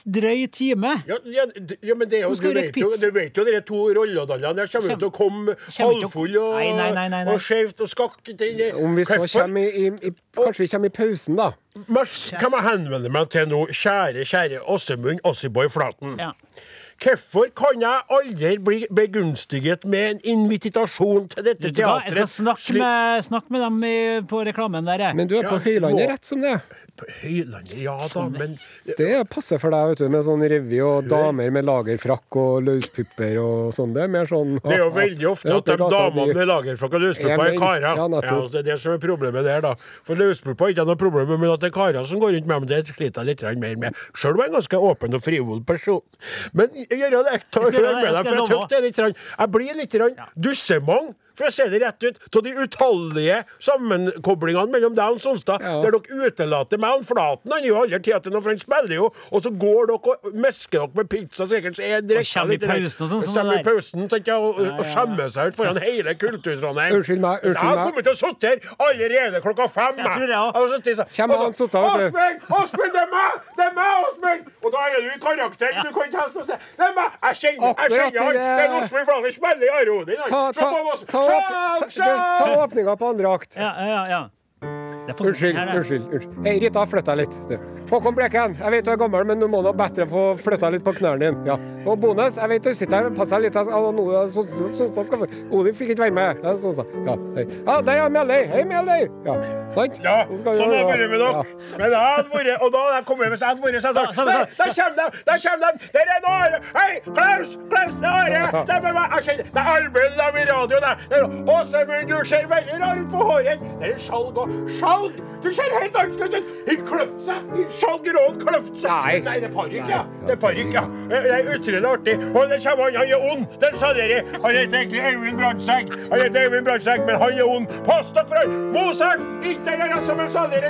drøy time. Ja, ja, ja, men det er jo, du, vet jo, du vet jo de to rolledallene der kommer til å komme halvfull og, Nei, nei, nei, nei, nei. og skjevt og skakkete inn i Om vi så kommer i, i, Kanskje vi kommer i pausen, da. Mars, kan jeg henvende meg til nå? Kjære, kjære Åsemund Ossiboy Flaten. Ja. Hvorfor kan jeg aldri bli begunstiget med en invitasjon til dette teatret? Jeg skal snakke med, snakke med dem i, på reklamen der, jeg. Men du er på Ja, Høylandet rett som det. På Høylandet, ja da, men Det passer for deg, vet du, med sånn revy og damer med lagerfrakk og løspupper og sånn. Det er mer sånn Det er jo veldig ofte er at de damene med lagerfrakk og løspupper er karer. ja, Ja, altså, det er det som er problemet der, da. For løspupper er ikke noe problem men at det er karer som går rundt med dem, det sliter jeg litt mer med. Sjøl om jeg en ganske åpen og frivol person. Men gjør det ekte Jeg det, med deg, for jeg det litt Jeg blir litt dussemang. For jeg ser det rett ut, av de utallige sammenkoblingene mellom deg og Sonstad, Ja. der dere utelater meg og Flaten. Han er jo aldri noe, for han spiller jo, og så går dere og mesker dere med pizza sikkert, så er kommer i litt pausen og sånn, sånn i pausen sant, ja, og, og skjemmer seg ut foran hele Kultur-Trondheim. Unnskyld meg, Så Jeg har kommet til å sitte her allerede klokka fem. Jeg tror det sånn- Kjem han Sonstad, vet du. Åsmund! Det er meg! Det er meg, Åsmund! Og da er du i karakter. Du kan ikke helst si Det er meg! Jeg kjenner han. det- Det er Åsmund Flaten spiller i Arodin. Ta, åp- ta åpninga på andre akt. Ja, ja, ja. Unnskyld, her, unnskyld. unnskyld. Hei, Rita, flytt deg litt. Du. Håkon Bleken, jeg vet du er gammel, men du må nå bedre få flytta litt på knærne dine. Ja. Og Bones, jeg vet du sitter her, pass deg litt. Altså, Sonstad Sonstad skal få Odin fikk ikke være med. Ja, Ja, hei. ja der er Mjelde. Hei, Mjelde. Ja, sant? Ja, sånn har det vært med dere. Ja. Men jeg hadde vært, og da hadde jeg kommet hvis jeg hadde vært sånn Der, der kommer de! Der kommer de! Der er Are! Hei, Klaus! Klaus, det er Are! Det er meg! Jeg kjenner Det er Arben, de i radioen. Det Åsemund, du ser veldig rar ut på håret. Det er skjalg og Skjalg! Du ser helt annerledes ut! Hun kløfter seg! Hun Skjalgråen kløfter seg! Nei. Nei, det er parykk, ja. Det er parykk, ja. Det er utrolig artig. Og det kommer han, han er ond! Den sa dere. Han heter egentlig Eivind Brandtzæg. Han heter Eivind Brandtzæg, men han er ond. Pass dere for han! Mozart! Ikke gjør som han sa dere